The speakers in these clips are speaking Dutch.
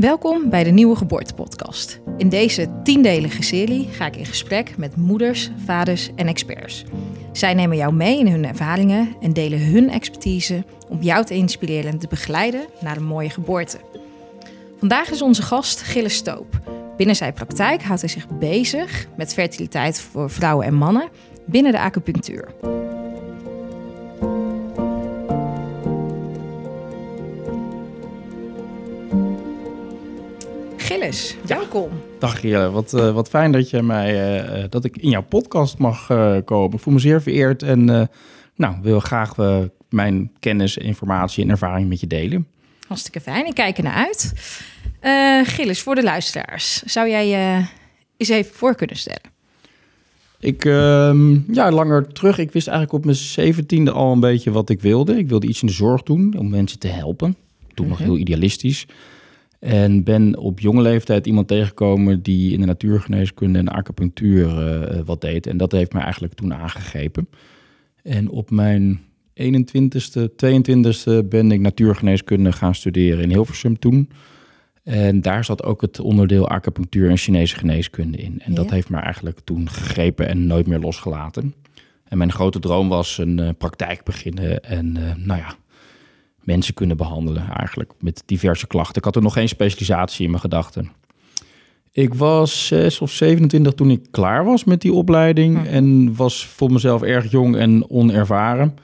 Welkom bij de Nieuwe Geboortepodcast. In deze tiendelige serie ga ik in gesprek met moeders, vaders en experts. Zij nemen jou mee in hun ervaringen en delen hun expertise om jou te inspireren en te begeleiden naar een mooie geboorte. Vandaag is onze gast Gilles Stoop. Binnen zijn praktijk houdt hij zich bezig met fertiliteit voor vrouwen en mannen binnen de acupunctuur. Gilles, welkom. Dag Jelle, wat, uh, wat fijn dat, je mij, uh, dat ik in jouw podcast mag uh, komen. Ik voel me zeer vereerd en nou, wil graag mijn kennis, informatie en ervaring met je delen. Hartstikke fijn, ik kijk er naar uit. Gilles, voor de luisteraars, zou jij je eens even voor kunnen stellen? Ik, ehm, ja, langer terug, ik wist eigenlijk op mijn zeventiende al een beetje wat ik wilde. Ik wilde iets in de zorg doen om mensen te helpen. Toen nog heel idealistisch. En ben op jonge leeftijd iemand tegengekomen die in de natuurgeneeskunde en acupunctuur uh, wat deed. En dat heeft mij eigenlijk toen aangegrepen. En op mijn 21ste, 22ste ben ik natuurgeneeskunde gaan studeren in Hilversum toen. En daar zat ook het onderdeel acupunctuur en Chinese geneeskunde in. En dat heeft me eigenlijk toen gegrepen en nooit meer losgelaten. En mijn grote droom was een uh, praktijk beginnen en uh, nou ja, mensen kunnen behandelen eigenlijk met diverse klachten. Ik had er nog geen specialisatie in mijn gedachten. Ik was 6 of 27 toen ik klaar was met die opleiding hm. en was voor mezelf erg jong en onervaren.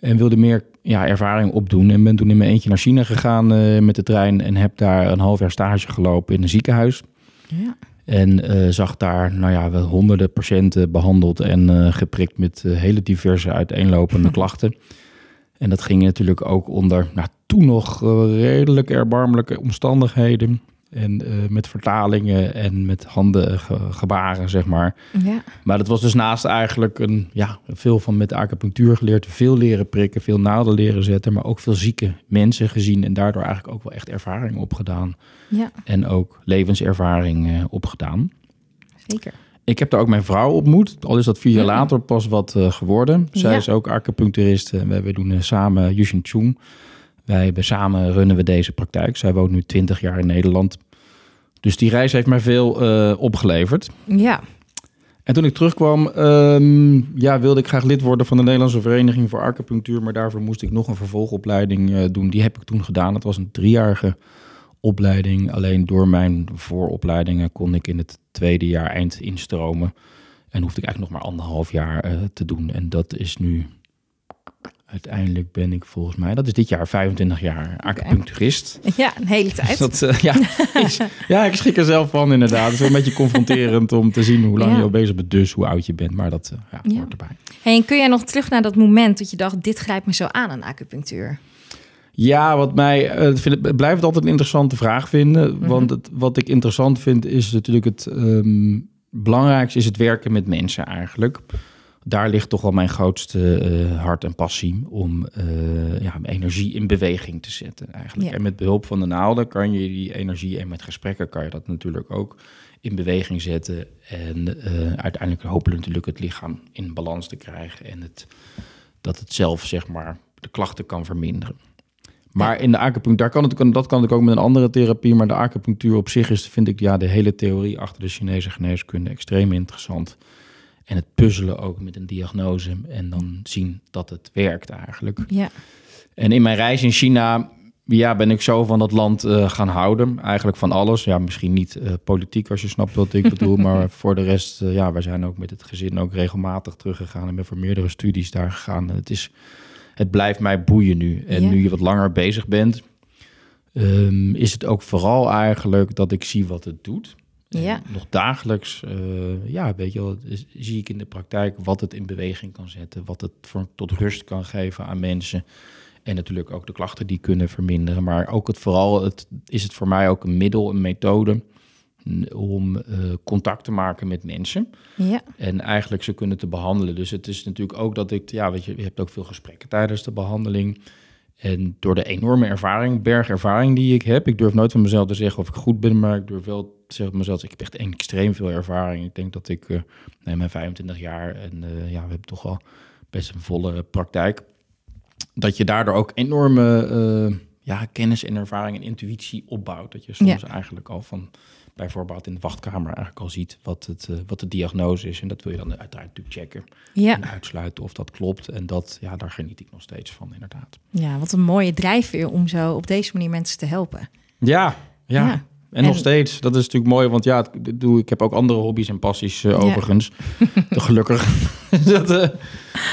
En wilde meer ja, ervaring opdoen. En ben toen in mijn eentje naar China gegaan uh, met de trein en heb daar een half jaar stage gelopen in een ziekenhuis. Ja. En uh, zag daar nou ja, wel honderden patiënten behandeld en uh, geprikt met hele diverse uiteenlopende klachten. En dat ging natuurlijk ook onder nou, toen nog redelijk erbarmelijke omstandigheden. En uh, met vertalingen en met handen gebaren, zeg maar. Ja. Maar dat was dus naast eigenlijk een, ja, veel van met acupunctuur geleerd. Veel leren prikken, veel naden leren zetten. Maar ook veel zieke mensen gezien. En daardoor eigenlijk ook wel echt ervaring opgedaan. Ja. En ook levenservaring uh, opgedaan. Zeker. Ik heb daar ook mijn vrouw ontmoet. Al is dat vier jaar later pas wat uh, geworden. Zij is ook acupuncturist. En we, doen samen Yushin Chung. Wij hebben samen runnen we deze praktijk. Zij woont nu 20 jaar in Nederland. Dus die reis heeft mij veel uh, opgeleverd. Ja. En toen ik terugkwam, um, ja, wilde ik graag lid worden van de Nederlandse Vereniging voor Acupunctuur. Maar daarvoor moest ik nog een vervolgopleiding uh, doen. Die heb ik toen gedaan. Dat was een driejarige opleiding. Alleen door mijn vooropleidingen kon ik in het tweede jaar eind instromen. En hoefde ik eigenlijk nog maar anderhalf jaar uh, te doen. En dat is nu Uiteindelijk ben ik volgens mij, dat is dit jaar 25 jaar acupuncturist. Ja, een hele tijd. dat, uh, ja, is, ja, ik schrik er zelf van inderdaad. Het is een beetje confronterend om te zien hoe lang je al bezig bent, dus hoe oud je bent. Maar dat uh, ja, ja. hoort erbij. Hey, en kun jij nog terug naar dat moment dat je dacht, dit grijpt me zo aan aan acupunctuur? Ja, wat mij uh, vind, het blijft altijd een interessante vraag vinden. Mm -hmm. Want het, wat ik interessant vind is natuurlijk het um, belangrijkste is het werken met mensen eigenlijk daar ligt toch wel mijn grootste uh, hart en passie om uh, ja, energie in beweging te zetten eigenlijk. En met behulp van de naalden kan je die energie en met gesprekken kan je dat natuurlijk ook in beweging zetten. En uiteindelijk hopelijk natuurlijk het lichaam in balans te krijgen en het, dat het zelf zeg maar de klachten kan verminderen. Maar in de acupunctuur, daar kan het, dat kan ik ook met een andere therapie. Maar de acupunctuur op zich is, vind ik, ja, de hele theorie achter de Chinese geneeskunde extreem interessant. En het puzzelen ook met een diagnose en dan zien dat het werkt eigenlijk. Ja. En in mijn reis in China ja, ben ik zo van dat land uh, gaan houden. Eigenlijk van alles. Ja, misschien niet uh, politiek als je snapt wat ik bedoel. maar voor de rest, uh, ja, wij zijn ook met het gezin ook regelmatig teruggegaan. En ben voor meerdere studies daar gegaan. Het, is, het blijft mij boeien nu. En ja. nu je wat langer bezig bent, um, is het ook vooral eigenlijk dat ik zie wat het doet. Ja. nog dagelijks, uh, ja, weet je wel, zie ik in de praktijk wat het in beweging kan zetten, wat het voor, tot rust kan geven aan mensen. En natuurlijk ook de klachten die kunnen verminderen. Maar ook het vooral het, is het voor mij ook een middel, een methode om uh, contact te maken met mensen. Ja. En eigenlijk ze kunnen te behandelen. Dus het is natuurlijk ook dat ik, ja, weet je, je hebt ook veel gesprekken tijdens de behandeling. En door de enorme ervaring, bergervaring die ik heb, ik durf nooit van mezelf te zeggen of ik goed ben, maar ik durf wel te zeggen mezelf, ik heb echt extreem veel ervaring. Ik denk dat ik, uh, nee, mijn 25 jaar en uh, ja, we hebben toch al best een volle praktijk, dat je daardoor ook enorme ja, kennis en ervaring en intuïtie opbouwt. Dat je soms eigenlijk al van bijvoorbeeld in de wachtkamer eigenlijk al ziet wat, het, uh, wat de diagnose is. En dat wil je dan uiteraard natuurlijk checken Ja. en uitsluiten of dat klopt. En dat, ja, daar geniet ik nog steeds van, inderdaad. ja, wat een mooie drijfveer om zo op deze manier mensen te helpen. Ja, ja. Ja. En, nog En- steed. Dat is natuurlijk mooi, want ja, ik, doe, ik heb ook andere hobby's en passies eh, Ja. overigens. Gelukkig. dat, eh,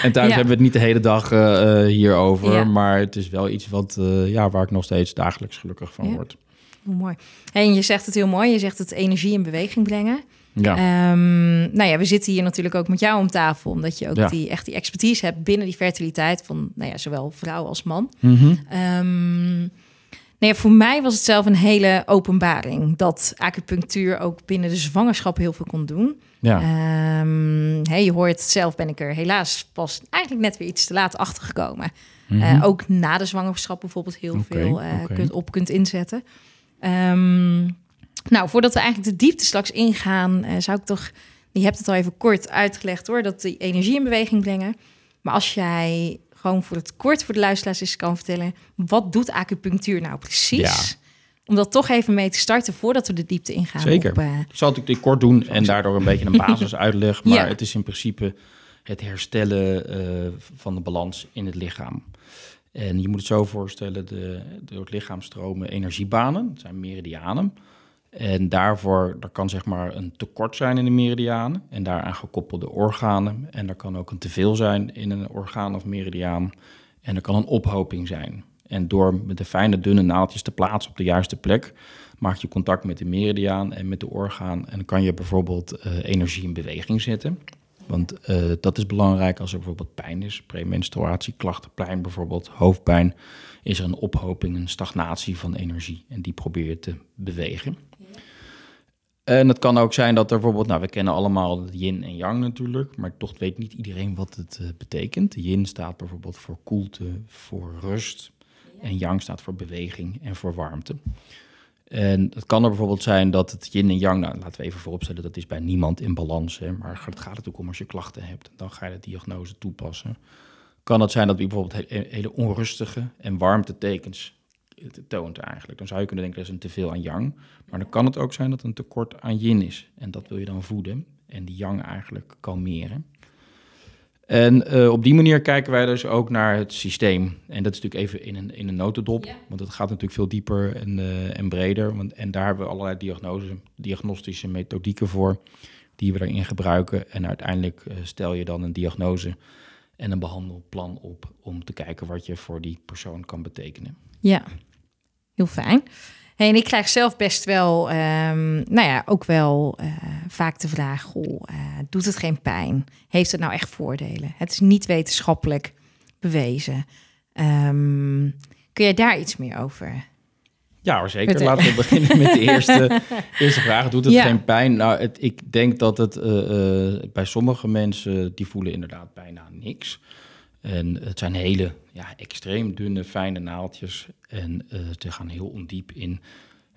en thuis Ja. hebben we het niet de hele dag eh, eh, hierover. Ja. Maar het is wel iets wat, eh, ja, waar ik nog steeds dagelijks gelukkig van Ja. word. Hoe mooi. En je zegt het heel mooi. Je zegt het energie in beweging brengen. Ja, Ehm, nou ja, we zitten hier natuurlijk ook met jou om tafel, omdat je ook Ja. die, echt die expertise hebt binnen die fertiliteit van nou ja, zowel vrouw als man. Ehm, nou ja, voor mij was het zelf een hele openbaring dat acupunctuur ook binnen de zwangerschap heel veel kon doen. ja. Ehm, hey, je hoort zelf, ben ik er helaas pas eigenlijk net weer iets te laat achter gekomen. Mhm. Eh, ook na de zwangerschap bijvoorbeeld heel veel eh, kunt, op kunt inzetten. Ehm, nou, voordat we eigenlijk de diepte straks ingaan, eh, zou ik toch... Je hebt het al even kort uitgelegd hoor, dat die energie in beweging brengen. Maar als jij gewoon voor het kort voor de luisteraars eens kan vertellen... wat doet acupunctuur nou precies? Ja. Om dat toch even mee te starten voordat we de diepte ingaan. Zeker. Op, eh, Ik zal het natuurlijk kort doen en daardoor een beetje een basis uitleg. Maar Ja. het is in principe het herstellen eh, van de balans in het lichaam. En je moet het zo voorstellen, de, door het lichaam stromen energiebanen, dat zijn meridianen. En daarvoor, er kan zeg maar een tekort zijn in de meridianen en daaraan gekoppelde organen. En er kan ook een teveel zijn in een orgaan of meridiaan. En er kan een ophoping zijn. En door met de fijne dunne naaldjes te plaatsen op de juiste plek, maak je contact met de meridiaan en met de orgaan. En dan kan je bijvoorbeeld eh, energie in beweging zetten. Want eh, dat is belangrijk als er bijvoorbeeld pijn is, premenstruatie, klachten, pijn bijvoorbeeld, hoofdpijn. Is er een ophoping, een stagnatie van energie en die probeer je te bewegen. En het kan ook zijn dat er bijvoorbeeld, nou we kennen allemaal yin en yang natuurlijk, maar toch weet niet iedereen wat het eh, betekent. Yin staat bijvoorbeeld voor koelte, voor rust en yang staat voor beweging en voor warmte. En het kan er bijvoorbeeld zijn dat het yin en yang, nou, laten we even vooropstellen, dat is bij niemand in balans. Hè, maar het gaat het ook om als je klachten hebt, dan ga je de diagnose toepassen. Kan het zijn dat je bijvoorbeeld he- hele onrustige en warmtetekens toont eigenlijk. Dan zou je kunnen denken dat is een teveel aan yang. Maar dan kan het ook zijn dat een tekort aan yin is. En dat wil je dan voeden en die yang eigenlijk kalmeren. En eh, op die manier kijken wij dus ook naar het systeem. En dat is natuurlijk even in een, in een notendop, want het gaat natuurlijk veel dieper en, eh, en breder. Want, en daar hebben we allerlei diagnose, diagnostische methodieken voor, die we daarin gebruiken. En uiteindelijk eh, stel je dan een diagnose en een behandelplan op om te kijken wat je voor die persoon kan betekenen. Ja, heel fijn. En ik krijg zelf best wel, ehm, nou ja, ook wel eh, vaak de vraag: goh, eh, doet het geen pijn? Heeft het nou echt voordelen? Het is niet wetenschappelijk bewezen. Ehm, kun jij daar iets meer over? Ja, hoor, zeker. Laten we beginnen met de eerste, eerste vraag. Doet het Ja. geen pijn? Nou, het, ik denk dat het eh, bij sommige mensen, die voelen inderdaad bijna niks. En het zijn hele, ja, extreem dunne, fijne naaldjes. En eh ze gaan heel ondiep in.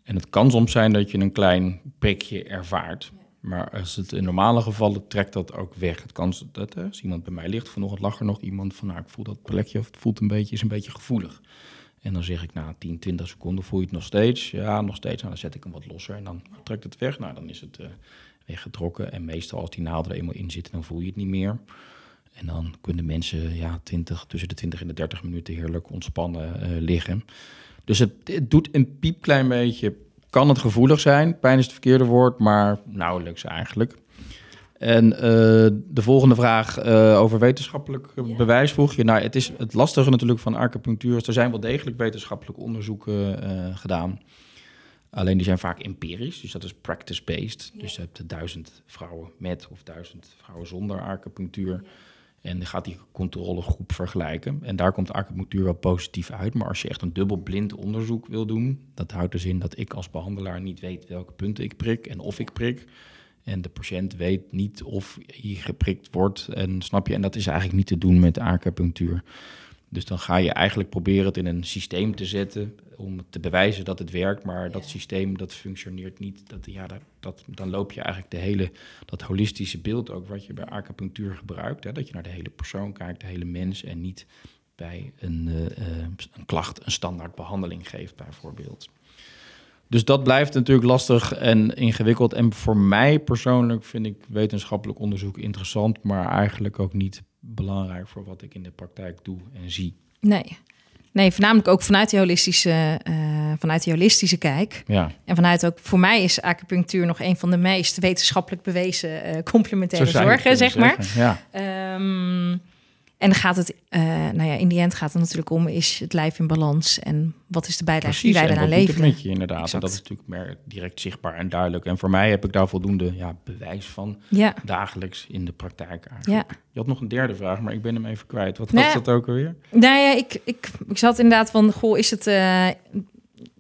En het kan soms zijn dat je een klein prikje ervaart. Maar als het in normale gevallen trekt dat ook weg. Het kan dat als iemand bij mij ligt, vanochtend lag er nog iemand van, nou, ik voel dat plekje, of het voelt een beetje, is een beetje gevoelig. En dan zeg ik na 10, 20 seconden voel je het nog steeds. Ja, nog steeds. Nou, dan zet ik hem wat losser en dan trekt het weg. Nou, dan is het eh, weggetrokken. En meestal als die naalden er eenmaal in zitten, dan voel je het niet meer. En dan kunnen mensen ja, 20, tussen de 20 en de 30 minuten heerlijk ontspannen eh, liggen. Dus het, het doet een piepklein beetje. Kan het gevoelig zijn? Pijn is het verkeerde woord, maar nauwelijks eigenlijk. En eh, de volgende vraag eh, over wetenschappelijk bewijs vroeg je. Nou, het is het lastige natuurlijk van acupunctuur. is, Er zijn wel degelijk wetenschappelijke onderzoeken gedaan. Alleen die zijn vaak empirisch, dus dat is practice-based. Dus je hebt duizend vrouwen met of duizend vrouwen zonder acupunctuur. En gaat die controlegroep vergelijken. En daar komt acupunctuur wel positief uit. Maar als je echt een dubbelblind onderzoek wil doen, dat houdt dus in dat ik als behandelaar niet weet welke punten ik prik en of ik prik. En de patiënt weet niet of hij geprikt wordt. En snap je, en dat is eigenlijk niet te doen met acupunctuur. Dus dan ga je eigenlijk proberen het in een systeem te zetten om te bewijzen dat het werkt, maar dat systeem dat functioneert niet. Dat, ja, dat, dat, dan loop je eigenlijk de hele, dat holistische beeld ook wat je bij acupunctuur gebruikt. Hè, dat je naar de hele persoon kijkt, de hele mens en niet bij een, uh, een klacht een standaard behandeling geeft, bijvoorbeeld. Dus dat blijft natuurlijk lastig en ingewikkeld. En voor mij persoonlijk vind ik wetenschappelijk onderzoek interessant, maar eigenlijk ook niet belangrijk voor wat ik in de praktijk doe en zie. Nee. Nee, voornamelijk ook vanuit die holistische, uh, vanuit die holistische kijk. Ja. En vanuit ook, voor mij is acupunctuur nog een van de meest wetenschappelijk bewezen uh, complementaire zorgen, zeg maar. Ja. Um, en gaat het, uh, nou ja, in die end gaat het natuurlijk om, is het lijf in balans en wat is de bijdrage die wij eraan leveren? je inderdaad. En dat is natuurlijk meer direct zichtbaar en duidelijk. En voor mij heb ik daar voldoende ja, bewijs van ja. dagelijks in de praktijk Ja. Je had nog een derde vraag, maar ik ben hem even kwijt. Wat was dat ook alweer? Nou ja, ik, ik, ik zat inderdaad van, goh, is het... Uh,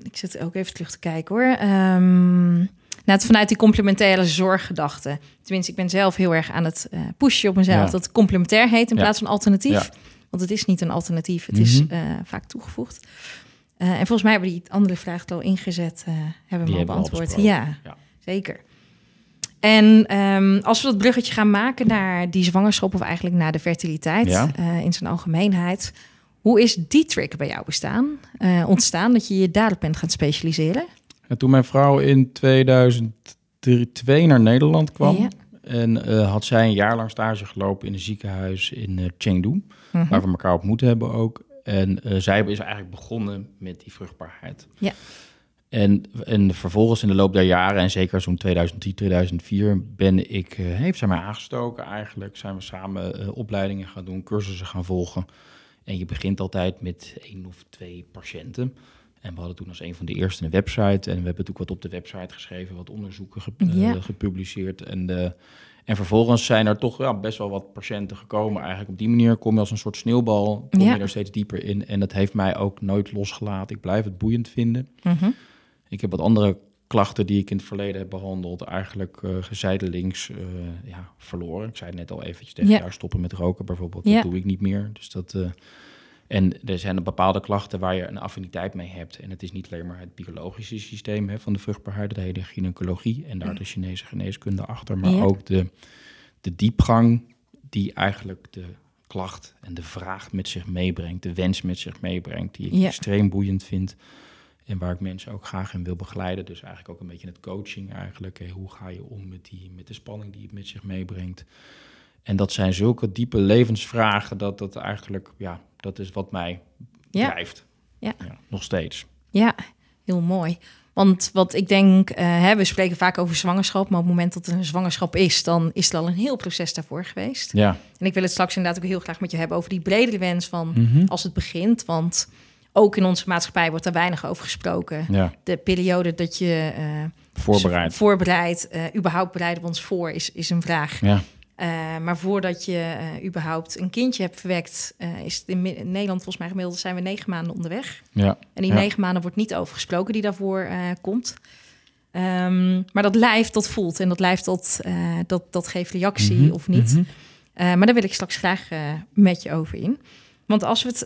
ik zit ook even terug te kijken hoor. Um, Net vanuit die complementaire zorggedachte. Tenminste, ik ben zelf heel erg aan het uh, pushen op mezelf dat het complementair heet in plaats van alternatief. Want het is niet een alternatief, het is uh, vaak toegevoegd. Uh, en volgens mij hebben die andere vraag al ingezet, hebben we al beantwoord. Al ja, zeker. En um, als we dat bruggetje gaan maken naar die zwangerschap of eigenlijk naar de fertiliteit in zijn algemeenheid. Hoe is die trick bij jou bestaan, ontstaan, dat je je daarop bent gaan specialiseren? En toen mijn vrouw in 2002 naar Nederland kwam... en uh, had zij een jaar lang stage gelopen in een ziekenhuis in uh, Chengdu... Mhm. waar we elkaar ontmoet hebben ook. En uh, zij is eigenlijk begonnen met die vruchtbaarheid. Ja. En, en vervolgens in de loop der jaren, en zeker zo'n 2003, 2004, ben ik, heeft zij mij aangestoken eigenlijk. Zijn we samen opleidingen gaan doen, cursussen gaan volgen. En je begint altijd met één of twee patiënten... En we hadden toen als een van de eerste een website. En we hebben natuurlijk wat op de website geschreven, wat onderzoeken uh, gepubliceerd. En, de, en vervolgens zijn er toch ja, best wel wat patiënten gekomen. Eigenlijk op die manier kom je als een soort sneeuwbal, kom ja. je er steeds dieper in. En dat heeft mij ook nooit losgelaten. Ik blijf het boeiend vinden. Mm -hmm. Ik heb wat andere klachten die ik in het verleden heb behandeld, eigenlijk uh, gezijdelings uh, ja, verloren. Ik zei net al eventjes tegen Ja. jou, stoppen met roken bijvoorbeeld. Ja. Dat doe ik niet meer. Dus dat... En er zijn bepaalde klachten waar je een affiniteit mee hebt. En het is niet alleen maar het biologische systeem hè, van de vruchtbaarheid, de hele gynaecologie en daar de Chinese geneeskunde achter, maar Ja. ook de, de diepgang die eigenlijk de klacht en de vraag met zich meebrengt, de wens met zich meebrengt, die ik Ja. extreem boeiend vind. En waar ik mensen ook graag in wil begeleiden. Dus eigenlijk ook een beetje het coaching eigenlijk. Hoe ga je om met, die, met de spanning die het met zich meebrengt? En dat zijn zulke diepe levensvragen dat dat eigenlijk, ja, dat is wat mij Ja. drijft. Ja. nog steeds. Ja, heel mooi. Want wat ik denk, eh, hè, we spreken vaak over zwangerschap, maar op het moment dat er een zwangerschap is, dan is er al een heel proces daarvoor geweest. Ja. En ik wil het straks inderdaad ook heel graag met je hebben over die bredere wens van Mhm. als het begint. Want ook in onze maatschappij wordt daar weinig over gesproken. Ja, De periode dat je eh, voorbereid. voorbereidt, eh, überhaupt bereiden we ons voor, is, is een vraag. Ja, Eh, maar voordat je eh, überhaupt een kindje hebt verwekt, eh, is het in, Nederland volgens mij gemiddeld zijn we negen maanden onderweg. ja, En die Ja. negen maanden wordt niet over gesproken die daarvoor komt. Ehm, maar dat lijf dat voelt en dat lijf dat, dat, dat geeft reactie Mhm, of niet. mhm. Eh, maar daar wil ik straks graag met je over in. Want als we het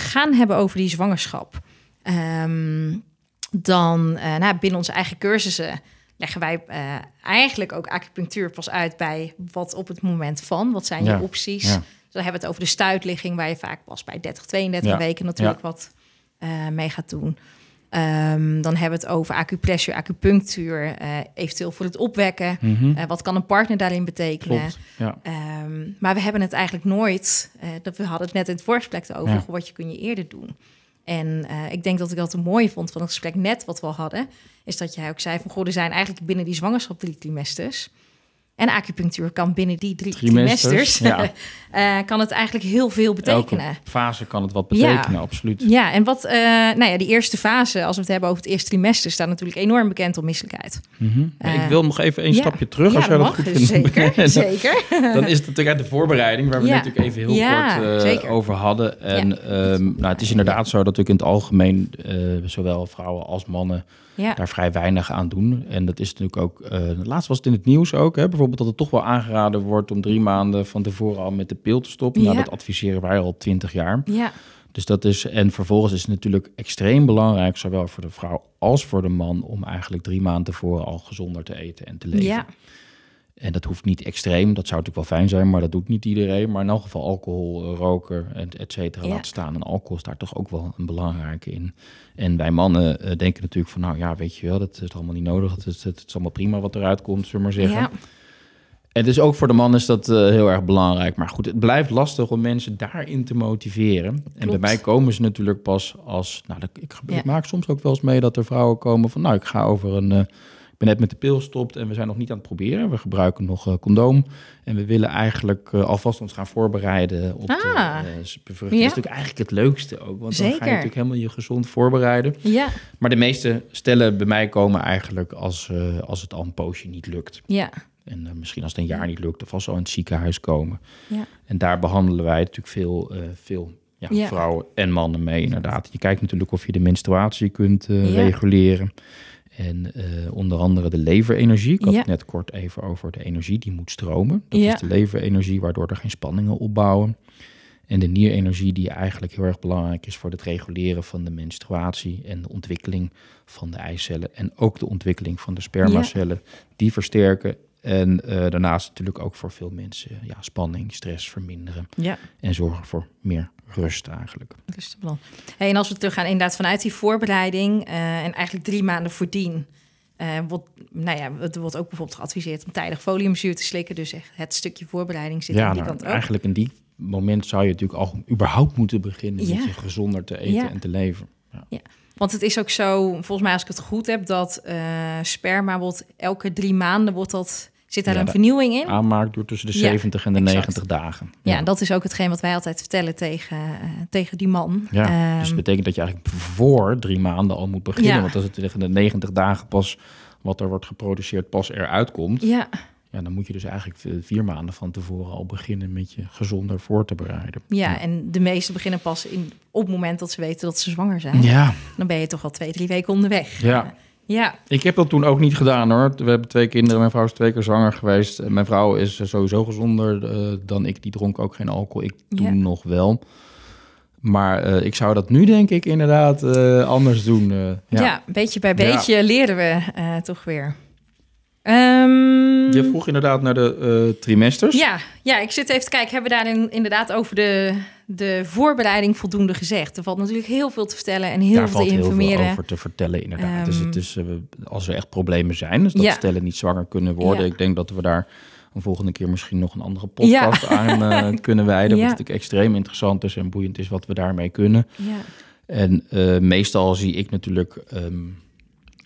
gaan hebben over die zwangerschap, ehm, dan nou, binnen onze eigen cursussen leggen wij eh, eigenlijk ook acupunctuur pas uit bij wat op het moment van, wat zijn Ja, je opties. ja. Dus dan hebben we het over de stuitligging, waar je vaak pas bij 30, 32 Ja, weken natuurlijk wat eh, mee gaat doen. Ehm, dan hebben we het over acupressuur, acupunctuur, eh, eventueel voor het opwekken. Mhm. Wat kan een partner daarin betekenen? Klopt. Ja. Ehm, maar we hebben het eigenlijk nooit. dat we hadden het net in het voorgesprek over. Ja. Wat je kun je eerder doen. En eh, ik denk dat ik dat een mooi vond van het gesprek net wat we al hadden. Is dat jij ook zei van goh, er zijn eigenlijk binnen die zwangerschap drie trimesters. En acupunctuur kan binnen die drie Trimesters, trimesters. ja. eh, kan het eigenlijk heel veel betekenen. Elke fase kan het wat Ja. betekenen, absoluut. Ja, en wat, eh, nou ja, die eerste fase, als we het hebben over het eerste trimester, staat natuurlijk enorm bekend om misselijkheid. Mhm. Maar Eh, ik wil nog even een ja. stapje terug, ja, als jij dat goed vindt. Zeker, Dan- zeker. Dan is het natuurlijk uit de voorbereiding, waar we natuurlijk even heel Ja, kort eh, over hadden. En ehm, nou, het is inderdaad zo dat ik in het algemeen, eh, zowel vrouwen als mannen, Ja, daar vrij weinig aan doen. En dat is natuurlijk ook, eh laatst was het in het nieuws ook, hè, bijvoorbeeld dat het toch wel aangeraden wordt om drie maanden van tevoren al met de pil te stoppen. Nou, dat adviseren wij al twintig jaar. ja, Dus dat is, en vervolgens is het natuurlijk extreem belangrijk, zowel voor de vrouw als voor de man, om eigenlijk drie maanden tevoren al gezonder te eten en te leven. ja, En dat hoeft niet extreem, dat zou natuurlijk wel fijn zijn, maar dat doet niet iedereen. Maar in elk geval alcohol, eh, roken, en et cetera, Ja. laten staan. En alcohol is daar toch ook wel een belangrijke in. En wij mannen eh, denken natuurlijk van, nou ja, weet je wel, dat is allemaal niet nodig. Het is, het is allemaal prima wat eruit komt, zullen we maar zeggen. Ja, En dus ook voor de man is dat eh, heel erg belangrijk. Maar goed, het blijft lastig om mensen daarin te motiveren. En bij mij komen ze natuurlijk pas als... Nou, ik, ik Ja. maak soms ook wel eens mee dat er vrouwen komen van... Nou, ik ga over een... ben net met de pil gestopt en we zijn nog niet aan het proberen. We gebruiken nog eh, condoom. En we willen eigenlijk eh, alvast ons gaan voorbereiden op Ah. de eh, bevruchting. Ja. Dat is natuurlijk eigenlijk het leukste ook. Want dan ga je natuurlijk helemaal je gezond voorbereiden. ja, Maar de meeste stellen bij mij komen eigenlijk als, eh, als het al een poosje niet lukt. ja, En eh, misschien als het een jaar niet lukt, of als ze al in het ziekenhuis komen. ja. En daar behandelen wij natuurlijk veel, eh, veel ja, Ja. vrouwen en mannen mee, inderdaad. Je kijkt natuurlijk of je de menstruatie kunt eh, reguleren. En eh, onder andere de leverenergie. Ik had Ja. het net kort even over de energie die moet stromen. Dat Ja. is de leverenergie, waardoor er geen spanningen opbouwen. En de nierenergie die eigenlijk heel erg belangrijk is voor het reguleren van de menstruatie en de ontwikkeling van de eicellen. En ook de ontwikkeling van de spermacellen. Die versterken. En eh, daarnaast natuurlijk ook voor veel mensen ja, spanning, stress verminderen. En zorgen voor meer rust eigenlijk. Plan. Hey, en als we teruggaan inderdaad vanuit die voorbereiding eh, en eigenlijk drie maanden voordien, eh wordt, nou ja, het wordt ook bijvoorbeeld geadviseerd om tijdig foliumzuur te slikken. Dus echt het stukje voorbereiding zit aan die nou, kant ook. eigenlijk in die moment zou je natuurlijk al überhaupt moeten beginnen Ja. met je gezonder te eten Ja. en te leven. Ja. Want het is ook zo, volgens mij als ik het goed heb, dat eh, sperma wordt elke drie maanden wordt dat, zit daar Ja, een vernieuwing in. Aanmaak duurt tussen de Ja, 70 en de exact. 90 dagen. Ja, en dat is ook hetgeen wat wij altijd vertellen tegen, eh, tegen die man. Ja, Ehm, dus dat betekent dat je eigenlijk voor drie maanden al moet beginnen. Ja. Want als het tegen de 90 dagen pas wat er wordt geproduceerd pas eruit komt... ja, Ja, dan moet je dus eigenlijk vier maanden van tevoren al beginnen met je gezonder voor te bereiden. ja, en de meesten beginnen pas in, op het moment dat ze weten dat ze zwanger zijn. Ja, Dan ben je toch al twee, drie weken onderweg. Ja. Ja, ik heb dat toen ook niet gedaan hoor. We hebben twee kinderen, mijn vrouw is twee keer zwanger geweest. Mijn vrouw is sowieso gezonder eh, dan ik, die dronk ook geen alcohol. Ik toen Ja. nog wel. Maar eh, ik zou dat nu denk ik inderdaad eh, anders doen. eh, ja. ja. beetje bij beetje leren we eh, toch weer. Ehm, Je vroeg inderdaad naar de eh, trimesters. ja, ja, ik zit even te kijken. Hebben we daarin inderdaad over de, de voorbereiding voldoende gezegd? Er valt natuurlijk heel veel te vertellen en heel Daar veel valt te heel informeren. veel over te vertellen, inderdaad. dus Ehm, het is, eh, als er echt problemen zijn, dus dat Ja. stellen niet zwanger kunnen worden. Ja. Ik denk dat we daar een volgende keer misschien nog een andere podcast aan eh, kunnen wijden. Wat natuurlijk extreem interessant is en boeiend is wat we daarmee kunnen. Ja, En meestal zie ik natuurlijk ehm,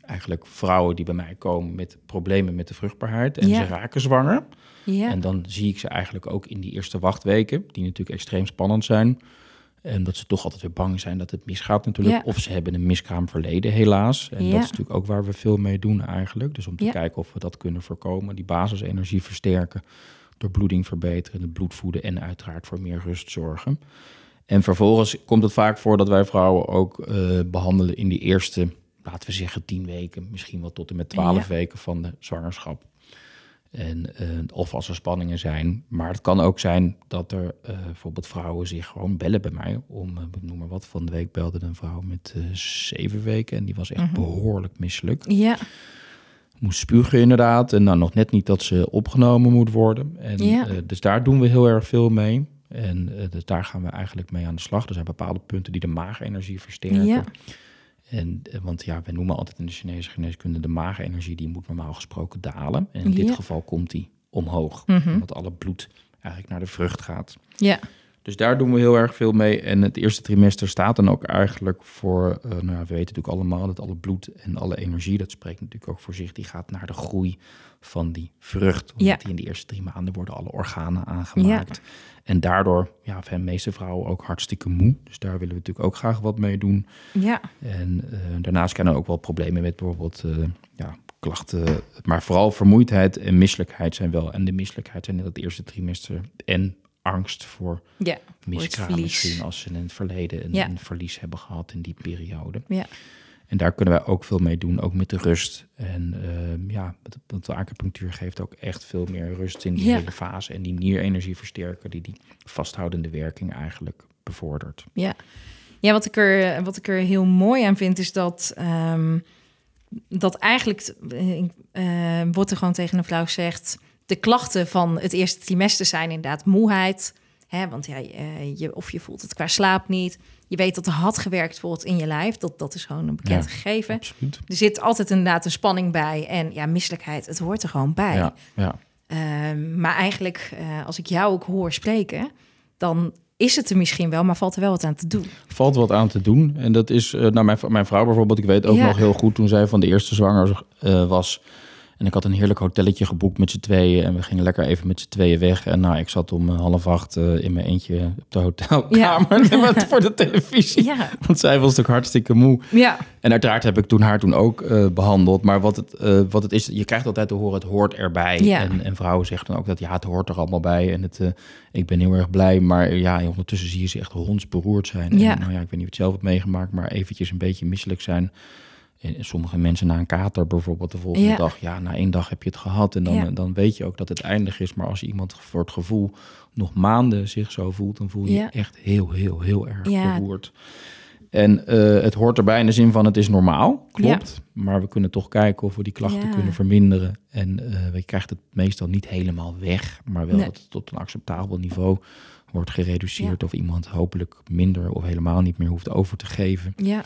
eigenlijk vrouwen die bij mij komen met problemen met de vruchtbaarheid. En Ja. ze raken zwanger. ja, En dan zie ik ze eigenlijk ook in die eerste wachtweken, die natuurlijk extreem spannend zijn. En dat ze toch altijd weer bang zijn dat het misgaat natuurlijk. Ja. Of ze hebben een miskraam verleden helaas. En Ja. dat is natuurlijk ook waar we veel mee doen eigenlijk. Dus om te Ja. kijken of we dat kunnen voorkomen. Die basisenergie versterken. Door bloeding verbeteren, de bloed voeden en uiteraard voor meer rust zorgen. En vervolgens komt het vaak voor dat wij vrouwen ook eh, behandelen in die eerste, laten we zeggen, tien weken, misschien wel tot en met twaalf Ja. weken van de zwangerschap. En, eh, of als er spanningen zijn. Maar het kan ook zijn dat er eh, bijvoorbeeld vrouwen zich gewoon bellen bij mij. Om, eh, noem maar wat, van de week belde een vrouw met zeven weken. En die was echt Mhm. behoorlijk misselijk. ja, Moest spugen inderdaad. En dan nog net niet dat ze opgenomen moet worden. En, Ja. dus daar doen we heel erg veel mee. En dus daar gaan we eigenlijk mee aan de slag. Er zijn bepaalde punten die de maagenergie versterken. Ja. En, eh, want ja, we noemen altijd in de Chinese geneeskunde de maagenergie, die moet normaal gesproken dalen. En in dit geval komt die omhoog, Mhm. omdat alle bloed eigenlijk naar de vrucht gaat. ja, Dus daar doen we heel erg veel mee. En het eerste trimester staat dan ook eigenlijk voor, eh, nou, ja, we weten natuurlijk allemaal dat alle bloed en alle energie, dat spreekt natuurlijk ook voor zich, die gaat naar de groei van die vrucht. Omdat Ja. die in de eerste drie maanden worden alle organen aangemaakt. En daardoor, ja, zijn de meeste vrouwen ook hartstikke moe. Dus daar willen we natuurlijk ook graag wat mee doen. ja, En eh, daarnaast kunnen er ook wel problemen met bijvoorbeeld eh, ja, klachten. Maar vooral vermoeidheid en misselijkheid zijn wel. En de misselijkheid zijn in het eerste trimester. En angst voor ja. miskraam misschien als ze in het verleden een, Ja. een verlies hebben gehad in die periode. Ja. En daar kunnen wij ook veel mee doen, ook met de rust. En ehm, ja, want de acupunctuur geeft ook echt veel meer rust in die Ja. hele fase. En die nierenergie versterken, die die vasthoudende werking eigenlijk bevordert. Ja, ja wat, ik er, wat ik er heel mooi aan vind is dat, ehm, dat eigenlijk eh, wordt er gewoon tegen een vrouw gezegd de klachten van het eerste trimester zijn inderdaad moeheid. Hè, want ja, eh, je, of je voelt het qua slaap niet. Je weet dat er had gewerkt wordt in je lijf. Dat, dat is gewoon een bekend Ja, gegeven. Absoluut. Er zit altijd inderdaad een spanning bij. En ja, misselijkheid, het hoort er gewoon bij. Ja, ja. Ehm, maar eigenlijk, eh, als ik jou ook hoor spreken, dan is het er misschien wel, maar valt er wel wat aan te doen. valt wat aan te doen. En dat is, eh nou, mijn, mijn vrouw bijvoorbeeld, ik weet ook nog heel goed toen zij van de eerste zwanger was. En ik had een heerlijk hotelletje geboekt met z'n tweeën. En we gingen lekker even met z'n tweeën weg. En nou, ik zat om eh, half acht eh, in mijn eentje op de hotelkamer voor de televisie. Ja, Want zij was natuurlijk hartstikke moe. ja, En uiteraard heb ik toen haar toen ook eh, behandeld. Maar wat het, wat het is, je krijgt altijd te horen, het hoort erbij. Ja. En, en vrouwen zeggen dan ook dat ja, het hoort er allemaal bij. En het, ik ben heel erg blij. Maar ja, ondertussen zie je ze echt hondsberoerd zijn. Ja. En, nou ja, ik weet niet of je het zelf hebt meegemaakt, maar eventjes een beetje misselijk zijn. En sommige mensen na een kater bijvoorbeeld de volgende Ja. dag. Ja, na één dag heb je het gehad. En dan, Ja. dan weet je ook dat het eindig is. Maar als iemand voor het gevoel nog maanden zich zo voelt, dan voel je Ja. je echt heel, heel, heel erg beroerd. En eh, het hoort erbij in de zin van het is normaal, klopt. Maar we kunnen toch kijken of we die klachten kunnen verminderen. En eh je krijgt het meestal niet helemaal weg, maar wel Nee. dat het tot een acceptabel niveau wordt gereduceerd. Of iemand hopelijk minder of helemaal niet meer hoeft over te geven. ja,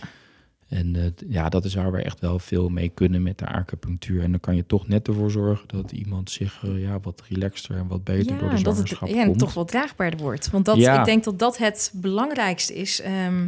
En eh, ja, dat is waar we echt wel veel mee kunnen met de acupunctuur. En dan kan je toch net ervoor zorgen dat iemand zich eh, ja, wat relaxter en wat beter door de ja dat het zwangerschap ja, en komt. toch wat draagbaarder wordt. Want dat, Ja. ik denk dat dat het belangrijkste is. Ehm,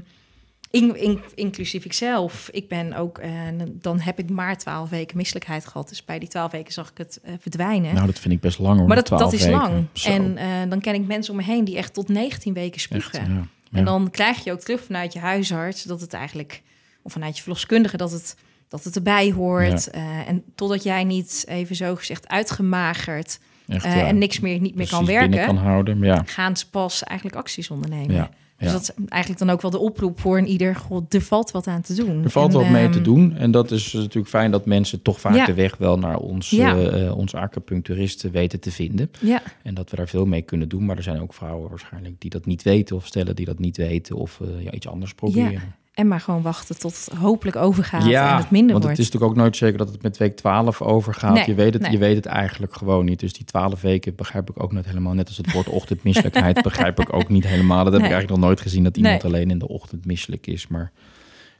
in, in- inclusief ikzelf. Ik ben ook, eh, dan heb ik maar twaalf weken misselijkheid gehad. Dus bij die twaalf weken zag ik het verdwijnen. Nou, dat vind ik best lang hoor. maar dat, 12 dat is weken. lang. Zo. En dan ken ik mensen om me heen die echt tot 19 weken Echt, spugen. ja. En Ja. dan krijg je ook terug vanuit je huisarts dat het eigenlijk, of vanuit je verloskundige, dat het, dat het erbij hoort. Eh, en totdat jij niet even zo gezegd uitgemagerd Echt, eh, en niks meer niet meer kan Precies werken, kan houden. Ja, gaan ze pas eigenlijk acties ondernemen. ja, Dus dat is eigenlijk dan ook wel de oproep voor een ieder. God, er valt wat aan te doen. Er valt En, wat mee te ehm, doen. En dat is natuurlijk fijn dat mensen toch vaak de weg wel naar ons, eh, onze acupuncturisten weten te vinden. Ja, En dat we daar veel mee kunnen doen. Maar er zijn ook vrouwen waarschijnlijk die dat niet weten. Of stellen die dat niet weten. Of ja, iets anders proberen. En maar gewoon wachten tot het hopelijk overgaat en het minder want wordt. het is natuurlijk ook nooit zeker dat het met week 12 overgaat. Nee, je, weet het, nee. je weet het eigenlijk gewoon niet. Dus die 12 weken begrijp ik ook niet helemaal. Net als het woord ochtendmisselijkheid begrijp ik ook niet helemaal. Dat heb Nee. ik eigenlijk nog nooit gezien dat iemand alleen in de ochtend misselijk is. Maar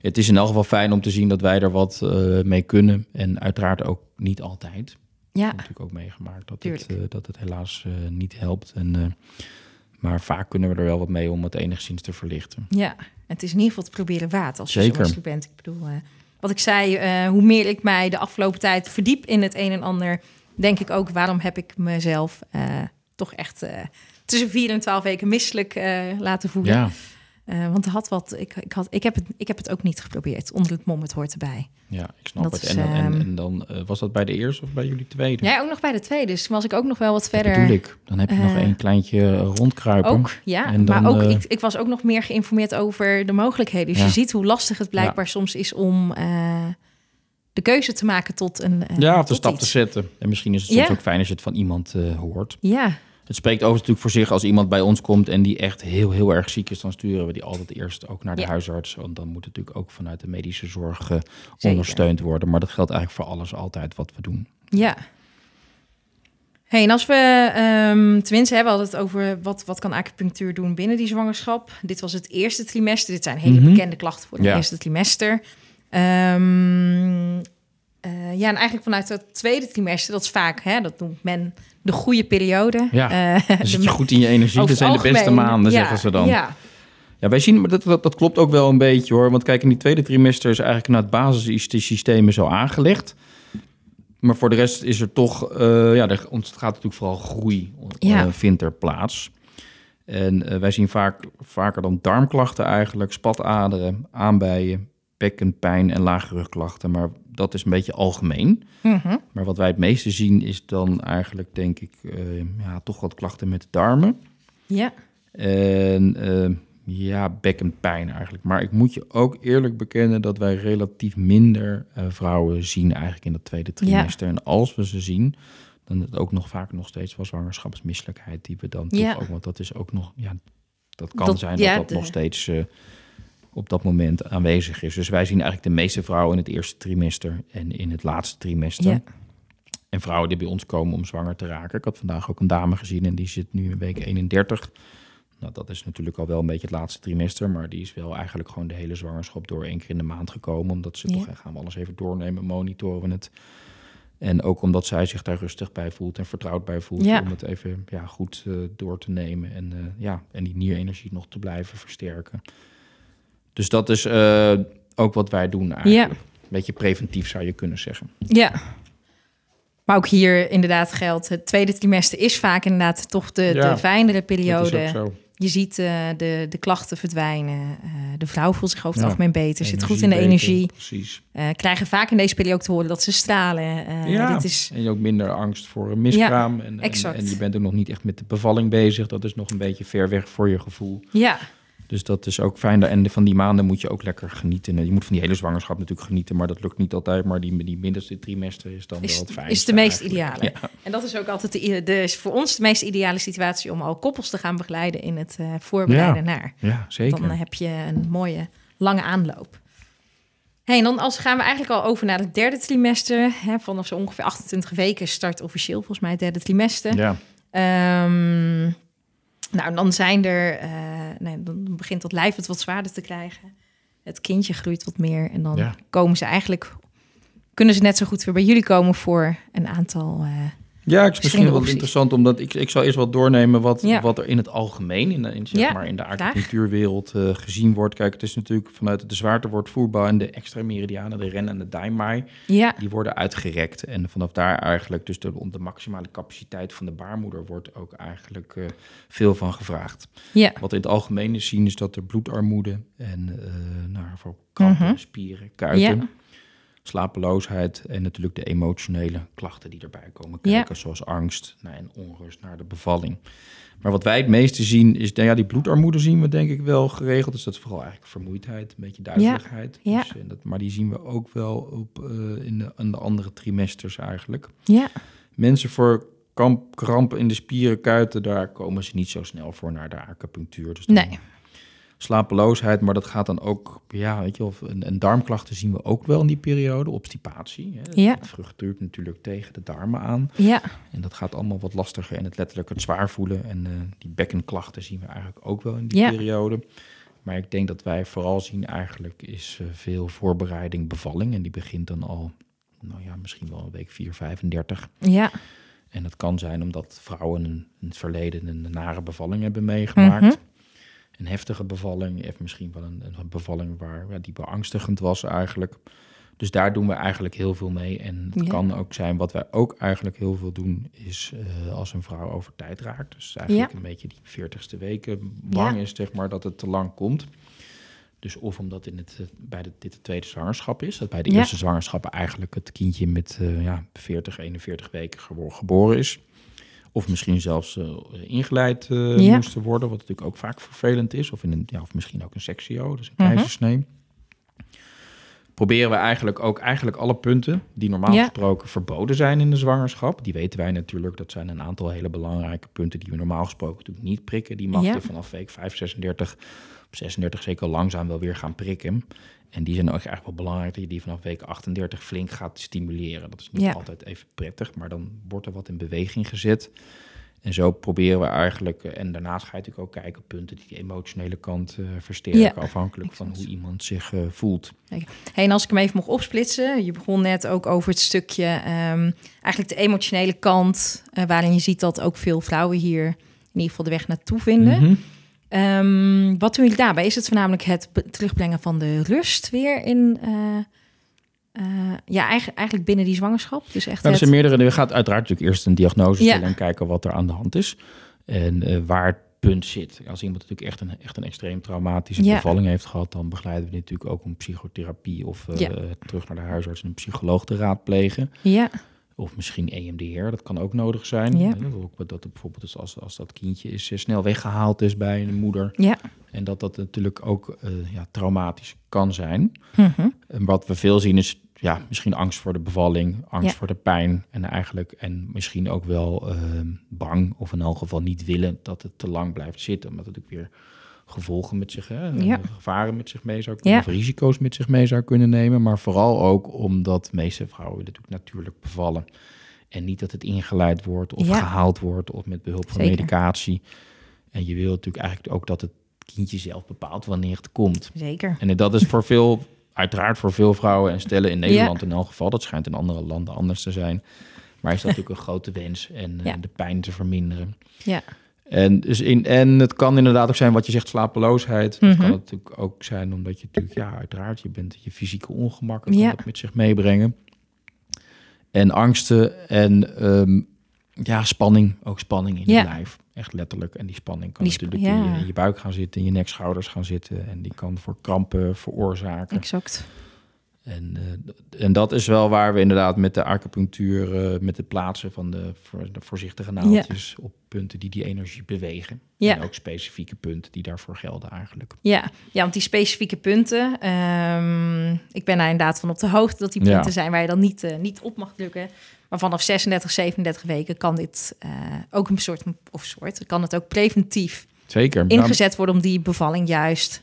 het is in elk geval fijn om te zien dat wij er wat eh, mee kunnen. En uiteraard ook niet altijd. Ik ja, heb natuurlijk ook meegemaakt dat het, eh, dat het helaas eh, niet helpt. En, maar vaak kunnen we er wel wat mee om het enigszins te verlichten. ja, het is in ieder geval te proberen waard als je Zeker. zo bent. Ik bedoel, eh, wat ik zei, eh, hoe meer ik mij de afgelopen tijd verdiep in het een en ander, denk ik ook, waarom heb ik mezelf eh, toch echt tussen vier en twaalf weken misselijk laten voelen. Ja, Eh, want had wat, ik, ik, had, ik, heb het, ik heb het ook niet geprobeerd. Onder het mom, het hoort erbij. ja ik snap Dat het. is, En, dan- en, ehm, en dan eh, was dat bij de eerste of bij jullie tweede? Ja, ook nog bij de tweede. Dus was ik ook nog wel wat verder. ik. Dan heb je nog eh, één kleintje eh, rondkruipen. Ook, ja. En dan, maar ook, eh, ik, ik was ook nog meer geïnformeerd over de mogelijkheden. Dus Ja. je ziet hoe lastig het blijkbaar soms is om eh, de keuze te maken tot een. eh, ja, of de stap iets. te zetten. En misschien is het soms Ja. ook fijn als je het van iemand eh, hoort. Ja, Het spreekt overigens natuurlijk voor zich als iemand bij ons komt en die echt heel, heel erg ziek is, dan sturen we die altijd eerst ook naar de Ja. huisarts. Want dan moet het natuurlijk ook vanuit de medische zorg eh, ondersteund worden. Maar dat geldt eigenlijk voor alles altijd wat we doen. ja. Hey, en als we, ehm tenminste, hebben we hadden het over wat, wat kan acupunctuur doen binnen die zwangerschap. Dit was het eerste trimester. Dit zijn hele Mhm. bekende klachten voor het Ja. eerste trimester. Ehm, eh, ja, en eigenlijk vanuit het tweede trimester, dat is vaak, hè, dat noemt men de goede periode. Ja, Dan de zit je goed in je energie. Dat zijn de beste maanden, ja, zeggen ze dan. Ja, Ja, wij zien, maar dat, dat, dat klopt ook wel een beetje hoor. Want kijk, in die tweede trimester is eigenlijk naar het basissysteem zo aangelegd. Maar voor de rest is er toch, eh, ja, er ontstaat natuurlijk vooral groei, eh, Ja. vindt er plaats. En wij zien vaak, vaker dan darmklachten eigenlijk, spataderen, aanbijen, bekkenpijn en lage rugklachten. Maar dat is een beetje algemeen. Mhm. Maar wat wij het meeste zien is dan eigenlijk, denk ik, eh, ja, toch wat klachten met de darmen. ja, En eh, ja, bekkenpijn eigenlijk. Maar ik moet je ook eerlijk bekennen dat wij relatief minder eh, vrouwen zien eigenlijk in dat tweede trimester. En als we ze zien, dan is het ook nog vaak nog steeds wel zwangerschapsmisselijkheid die we dan Ja. toch ook, want dat is ook nog, ja, dat kan Dat- zijn ja, dat dat de- nog steeds op dat moment aanwezig is. Dus wij zien eigenlijk de meeste vrouwen in het eerste trimester en in het laatste trimester. ja. En vrouwen die bij ons komen om zwanger te raken. Ik had vandaag ook een dame gezien en die zit nu in week 31. Nou, dat is natuurlijk al wel een beetje het laatste trimester, maar die is wel eigenlijk gewoon de hele zwangerschap door één keer in de maand gekomen. Omdat ze Ja. toch, gaan we alles even doornemen, monitoren het. En ook omdat zij zich daar rustig bij voelt en vertrouwd bij voelt. Ja. Om het even ja, goed eh, door te nemen en, eh, ja, en die nierenergie nog te blijven versterken. Dus dat is eh, ook wat wij doen eigenlijk. Een beetje preventief zou je kunnen zeggen. Ja. Maar ook hier inderdaad geldt, het tweede trimester is vaak inderdaad toch de, Ja, de fijnere Dat is periode. ook zo. Je ziet eh, de, de klachten verdwijnen. Eh, de vrouw voelt zich over het Ja, algemeen beter, zit goed in de beter, energie. Precies. Eh, krijgen vaak in deze periode ook te horen dat ze stralen. Eh, Ja. Dit is, En je ook minder angst voor een miskraam. en, en, exact. en je bent ook nog niet echt met de bevalling bezig. Dat is nog een beetje ver weg voor je gevoel. ja, Dus dat is ook fijn. En van die maanden moet je ook lekker genieten. En Je moet van die hele zwangerschap natuurlijk genieten, maar dat lukt niet altijd. Maar die, die middenste trimester is dan is, wel het fijnste. is de meest eigenlijk. ideale. Ja. En dat is ook altijd de, i- de, is voor ons de meest ideale situatie om al koppels te gaan begeleiden in het eh, voorbereiden naar. ja, zeker. Dan heb je een mooie lange aanloop. Hey, en dan als gaan we eigenlijk al over naar het derde trimester. Hè, vanaf zo ongeveer 28 weken start officieel volgens mij het derde trimester. ja. Ehm, nou, dan zijn er, eh, nee, dan begint dat lijf het wat zwaarder te krijgen. Het kindje groeit wat meer en dan Ja. komen ze eigenlijk, kunnen ze net zo goed weer bij jullie komen voor een aantal. eh, Ja, het is misschien wel interessant, omdat ik, ik zal eerst wat doornemen wat, Ja. wat er in het algemeen, in, de- in, zeg Ja, maar, in de graag. acupunctuurwereld eh, gezien wordt. Kijk, het is natuurlijk vanuit de zwaarte wordt voetbal en de extra meridianen, de ren en de daimai, ja, die worden uitgerekt. En vanaf daar eigenlijk, dus de, de maximale capaciteit van de baarmoeder wordt ook eigenlijk eh, veel van gevraagd. ja, Wat in het algemeen is zien is dat er bloedarmoede en eh nou, voor krampen, Mhm. spieren, kuiten. Slapeloosheid en natuurlijk de emotionele klachten die erbij komen Ja. kijken, zoals angst nou, en onrust naar de bevalling. Maar wat wij het meeste zien is, nou ja, die bloedarmoede zien we denk ik wel geregeld. Dus dat is vooral eigenlijk vermoeidheid, een beetje duizeligheid. Ja. Dus, eh, dat, maar die zien we ook wel op, eh, in, de, in de andere trimesters eigenlijk. ja, Mensen voor kamp, krampen in de spieren, kuiten, daar komen ze niet zo snel voor naar de acupunctuur. Dus nee, slapeloosheid, maar dat gaat dan ook, ja, weet je, of een, een darmklachten zien we ook wel in die periode, obstipatie. Hè. Ja. Het vrucht duurt natuurlijk tegen de darmen aan ja, en dat gaat allemaal wat lastiger en het letterlijk het zwaar voelen en eh, die bekkenklachten zien we eigenlijk ook wel in die Ja. periode. Maar ik denk dat wij vooral zien eigenlijk is eh, veel voorbereiding bevalling en die begint dan al, nou ja, misschien wel een week 4, 35. ja, En dat kan zijn omdat vrouwen in het verleden een nare bevalling hebben meegemaakt. Mhm. Een heftige bevalling, of misschien wel een, een bevalling waar, ja, die beangstigend was eigenlijk. Dus daar doen we eigenlijk heel veel mee. En het Ja. kan ook zijn, wat wij ook eigenlijk heel veel doen, is eh, als een vrouw over tijd raakt. Dus eigenlijk Ja. een beetje die veertigste weken bang is, zeg maar, dat het te lang komt. Dus of omdat in het, eh, bij de, dit de tweede zwangerschap is, dat bij de eerste zwangerschap eigenlijk het kindje met eh, ja, 40, 41 weken gebo- geboren is. Of misschien zelfs eh, ingeleid eh, Ja. moesten worden, wat natuurlijk ook vaak vervelend is. Of, in een, ja, of misschien ook een sectio, dus een Mhm. keizersnee. Proberen we eigenlijk ook eigenlijk alle punten die normaal Ja. gesproken verboden zijn in de zwangerschap. Die weten wij natuurlijk, dat zijn een aantal hele belangrijke punten die we normaal gesproken natuurlijk niet prikken. Die mag Ja. je vanaf week 5, 36, op 36 zeker langzaam wel weer gaan prikken. En die zijn ook eigenlijk wel belangrijk dat je die vanaf week 38 flink gaat stimuleren. Dat is niet Ja. altijd even prettig, maar dan wordt er wat in beweging gezet. En zo proberen we eigenlijk, eh, en daarnaast ga je natuurlijk ook kijken op punten die die emotionele kant eh, versterken, Ja, afhankelijk van hoe iemand zich eh, voelt. Hey, en als ik hem even mocht opsplitsen, je begon net ook over het stukje, ehm, eigenlijk de emotionele kant, waarin je ziet dat ook veel vrouwen hier in ieder geval de weg naartoe vinden. Mhm. Ehm, wat doen jullie daarbij? Is het voornamelijk het terugbrengen van de rust weer in, eh, ja, eigenlijk, eigenlijk binnen die zwangerschap? Dus echt Nou, er het, zijn meerdere. Je gaat uiteraard natuurlijk eerst een diagnose Ja. stellen en kijken wat er aan de hand is. En eh, waar het punt zit. Als iemand natuurlijk echt een, echt een extreem traumatische Ja. bevalling heeft gehad, dan begeleiden we natuurlijk ook om psychotherapie of eh, Ja. terug naar de huisarts en een psycholoog te raadplegen. ja, Of misschien EMDR, dat kan ook nodig zijn. Ja. Dat, ook- dat bijvoorbeeld dus als, als dat kindje is, snel weggehaald is bij een moeder. ja. En dat dat natuurlijk ook ja, traumatisch kan zijn. Mhm. En wat we veel zien is ja, misschien angst voor de bevalling, angst Ja. voor de pijn en eigenlijk en misschien ook wel ehm, bang of in elk geval niet willen dat het te lang blijft zitten, omdat het ook weer gevolgen met zich, hè, Ja. gevaren met zich mee zou kunnen, Ja. of risico's met zich mee zou kunnen nemen, maar vooral ook omdat de meeste vrouwen natuurlijk natuurlijk bevallen. En niet dat het ingeleid wordt of Ja. gehaald wordt of met behulp van Zeker. medicatie. En je wil natuurlijk eigenlijk ook dat het kindje zelf bepaalt wanneer het komt. Zeker. En dat is voor veel, uiteraard voor veel vrouwen en stellen in Nederland in elk geval. Dat schijnt in andere landen anders te zijn. Maar is dat natuurlijk een grote wens en eh, Ja. de pijn te verminderen. Ja. En, dus in, en het kan inderdaad ook zijn wat je zegt, slapeloosheid. Mhm. Het kan natuurlijk ook zijn omdat je natuurlijk, ja, uiteraard, je bent je fysieke ongemakken kan Ja. dat met zich meebrengen. En angsten en ehm, ja, spanning, ook spanning in Ja. je lijf. Echt letterlijk. En die spanning kan Die sp- natuurlijk in, je, in je buik gaan zitten, in je nek, schouders gaan zitten. En die kan voor krampen veroorzaken. Exact. En, eh, en dat is wel waar we inderdaad met de acupunctuur, eh, met het plaatsen van de, voor, de voorzichtige naaldjes op punten die die energie bewegen. Ja. En ook specifieke punten die daarvoor gelden eigenlijk. Ja, ja want die specifieke punten, ehm, ik ben daar inderdaad van op de hoogte dat die Ja. punten zijn waar je dan niet, eh, niet op mag drukken. Maar vanaf 36, 37 weken kan dit eh, ook een soort, of soort, kan het ook preventief Zeker. ingezet worden om die bevalling juist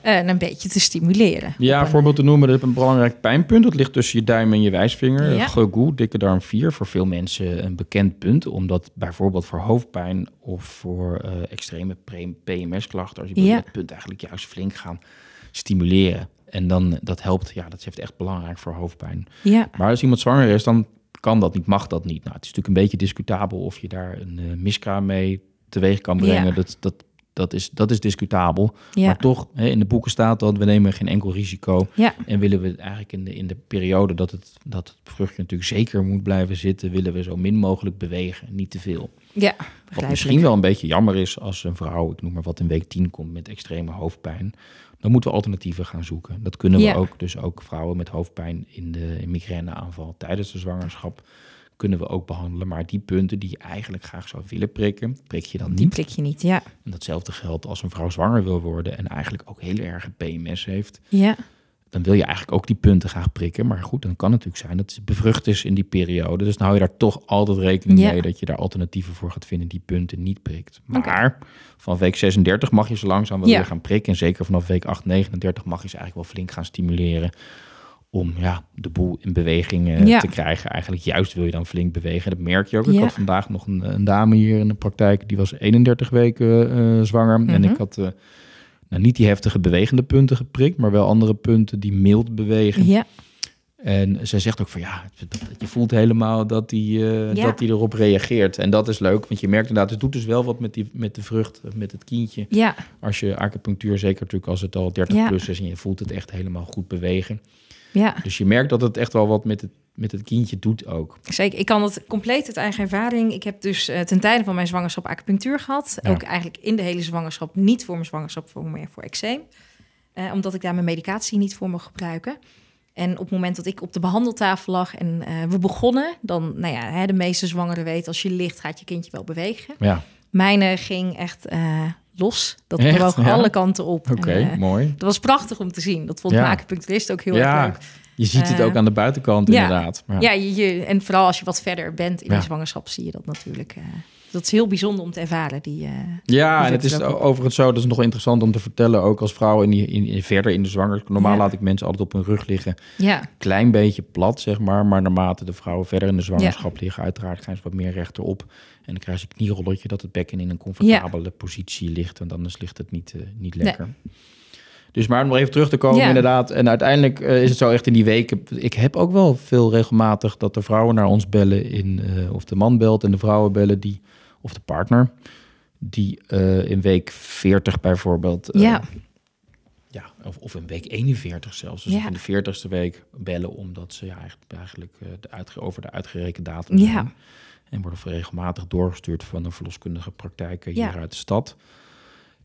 eh, een beetje te stimuleren. Nou, ja, een- voorbeeld te noemen, dat is een belangrijk pijnpunt. Dat ligt tussen je duim en je wijsvinger. Ja. Dikke darm 4, voor veel mensen een bekend punt. Omdat bijvoorbeeld voor hoofdpijn of voor eh, extreme PMS-klachten... als je Ja. dat punt eigenlijk juist flink gaan stimuleren. En dan, dat helpt, ja, dat is echt belangrijk voor hoofdpijn. Ja, Maar als iemand zwanger is, dan kan dat niet, mag dat niet. Nou, het is natuurlijk een beetje discutabel of je daar een eh, miskraam mee teweeg kan brengen. Ja. Dat, dat, dat, is, dat is discutabel. ja, Maar toch, hè, in de boeken staat dat we nemen geen enkel risico. ja, En willen we eigenlijk in de, in de periode dat het, dat het vruchtje natuurlijk zeker moet blijven zitten, willen we zo min mogelijk bewegen, niet te veel. ja. Wat misschien wel een beetje jammer is als een vrouw, ik noem maar wat, in week 10 komt met extreme hoofdpijn. Dan moeten we alternatieven gaan zoeken. Dat kunnen we Ja. ook. Dus ook vrouwen met hoofdpijn in de in migraineaanval tijdens de zwangerschap kunnen we ook behandelen. Maar die punten die je eigenlijk graag zou willen prikken, prik je dan Die niet. prik je niet, ja. En datzelfde geldt als een vrouw zwanger wil worden en eigenlijk ook heel erg PMS heeft. Ja, Dan wil je eigenlijk ook die punten graag prikken. Maar goed, dan kan het natuurlijk zijn dat het bevrucht is in die periode. Dus dan hou je daar toch altijd rekening Ja. mee dat je daar alternatieven voor gaat vinden die punten niet prikt. Maar van week 36 mag je zo langzaam wel Ja. weer gaan prikken. En zeker vanaf week 8, 39 mag je ze eigenlijk wel flink gaan stimuleren. Om ja, de boel in beweging eh, Ja. te krijgen. Eigenlijk juist wil je dan flink bewegen. Dat merk je ook. Ik had vandaag nog een, een dame hier in de praktijk. Die was 31 weken eh, zwanger. En Mhm. ik had eh, nou, niet die heftige bewegende punten geprikt. Maar wel andere punten die mild bewegen. ja, En zij zegt ook van ja, je voelt helemaal dat die, eh, Ja. dat erop reageert. En dat is leuk, want je merkt inderdaad, het doet dus wel wat met, die, met de vrucht, met het kindje. ja, Als je acupunctuur, zeker natuurlijk als het al 30 Ja. plus is en je voelt het echt helemaal goed bewegen. Ja. Dus je merkt dat het echt wel wat met het, met het kindje doet ook. Zeker, ik kan het compleet uit eigen ervaring. Ik heb dus eh, ten tijde van mijn zwangerschap acupunctuur gehad. Ja. Ook eigenlijk in de hele zwangerschap, niet voor mijn zwangerschap, voor meer voor eczeem. Eh, omdat ik daar mijn medicatie niet voor mocht gebruiken. En op het moment dat ik op de behandeltafel lag en eh, we begonnen, dan, nou ja, hè, de meeste zwangeren weten, als je ligt, gaat je kindje wel bewegen. Ja, Mijne ging echt los. Dat Ja? alle kanten op. oké, eh, mooi. dat was prachtig om te zien. Dat vond Ja. ook heel Ja. erg leuk. Je ziet het Eh, ook aan de buitenkant inderdaad. Ja, je, je- en vooral als je wat verder bent in de zwangerschap, zie je dat natuurlijk. Dat is heel bijzonder om te ervaren. Die, eh, Ja, Die en het is er overigens zo, dat is nog interessant om te vertellen, ook als vrouw in die, in, in- verder in de zwangerschap. Normaal Ja. laat ik mensen altijd op hun rug liggen. ja, klein beetje plat, zeg maar. Maar naarmate de vrouwen verder in de zwangerschap liggen, uiteraard gaan ze wat meer rechterop. En dan krijg je een knierolletje dat het bekken in een comfortabele positie ligt. En anders ligt het niet, eh, niet lekker. Dus maar om nog even terug te komen, Ja. inderdaad. En uiteindelijk eh, is het zo echt in die weken. Ik heb ook wel veel regelmatig dat de vrouwen naar ons bellen in, eh, of de man belt en de vrouwen bellen die, of de partner, die eh, in week 40 bijvoorbeeld. ja, ja, of, of in week 41 zelfs. Dus Ja. in de 40ste week bellen omdat ze ja, eigenlijk, de uitge over de uitgerekende datum Ja. zijn. En worden regelmatig doorgestuurd van een verloskundige praktijk hier Ja. uit de stad.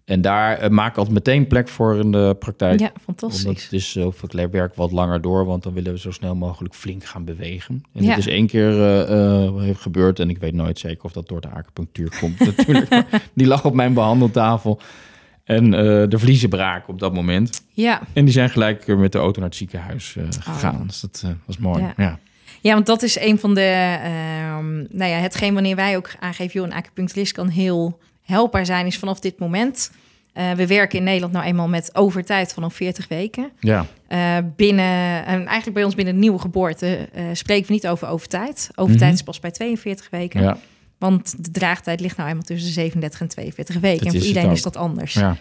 En daar eh, maak ik altijd meteen plek voor in de praktijk. ja, Omdat fantastisch. het is, of ik werk wat langer door, want dan willen we zo snel mogelijk flink gaan bewegen. En Ja. het is één keer heeft gebeurd en ik weet nooit zeker of dat door de acupunctuur komt natuurlijk. Maar die lag op mijn behandeltafel en de vliezen braken op dat moment. Ja. En die zijn gelijk met de auto naar het ziekenhuis eh, gegaan. Oh. Dus dat was mooi. Ja. Ja. ja, want dat is een van de... ehm, nou ja, hetgeen wanneer wij ook aangeven... joh, een acupuncturist kan heel helpbaar zijn... is vanaf dit moment Eh, we werken in Nederland nou eenmaal met overtijd vanaf 40 weken. Ja. Uh, binnen, en eigenlijk bij ons binnen nieuwe geboorte uh, spreken we niet over overtijd. Overtijd Mhm. is pas bij 42 weken. Ja. Want de draagtijd ligt nou eenmaal tussen de 37 en 42 weken. Dat en voor iedereen is dat anders. ja.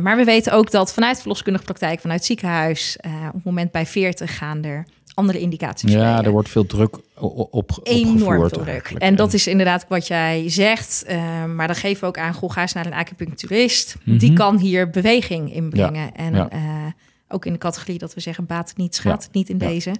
Maar we weten ook dat vanuit verloskundige praktijk, vanuit ziekenhuis, op het moment bij 40 gaan er andere indicaties Ja, spelen. er wordt veel druk op, enorm veel druk. En dat is inderdaad wat jij zegt. Uh, maar dan geven we ook aan, goh, ga eens naar een acupuncturist. Mhm. Die kan hier beweging inbrengen. En ja. uh, ook in de categorie dat we zeggen, baat het niet, schaadt het niet in deze.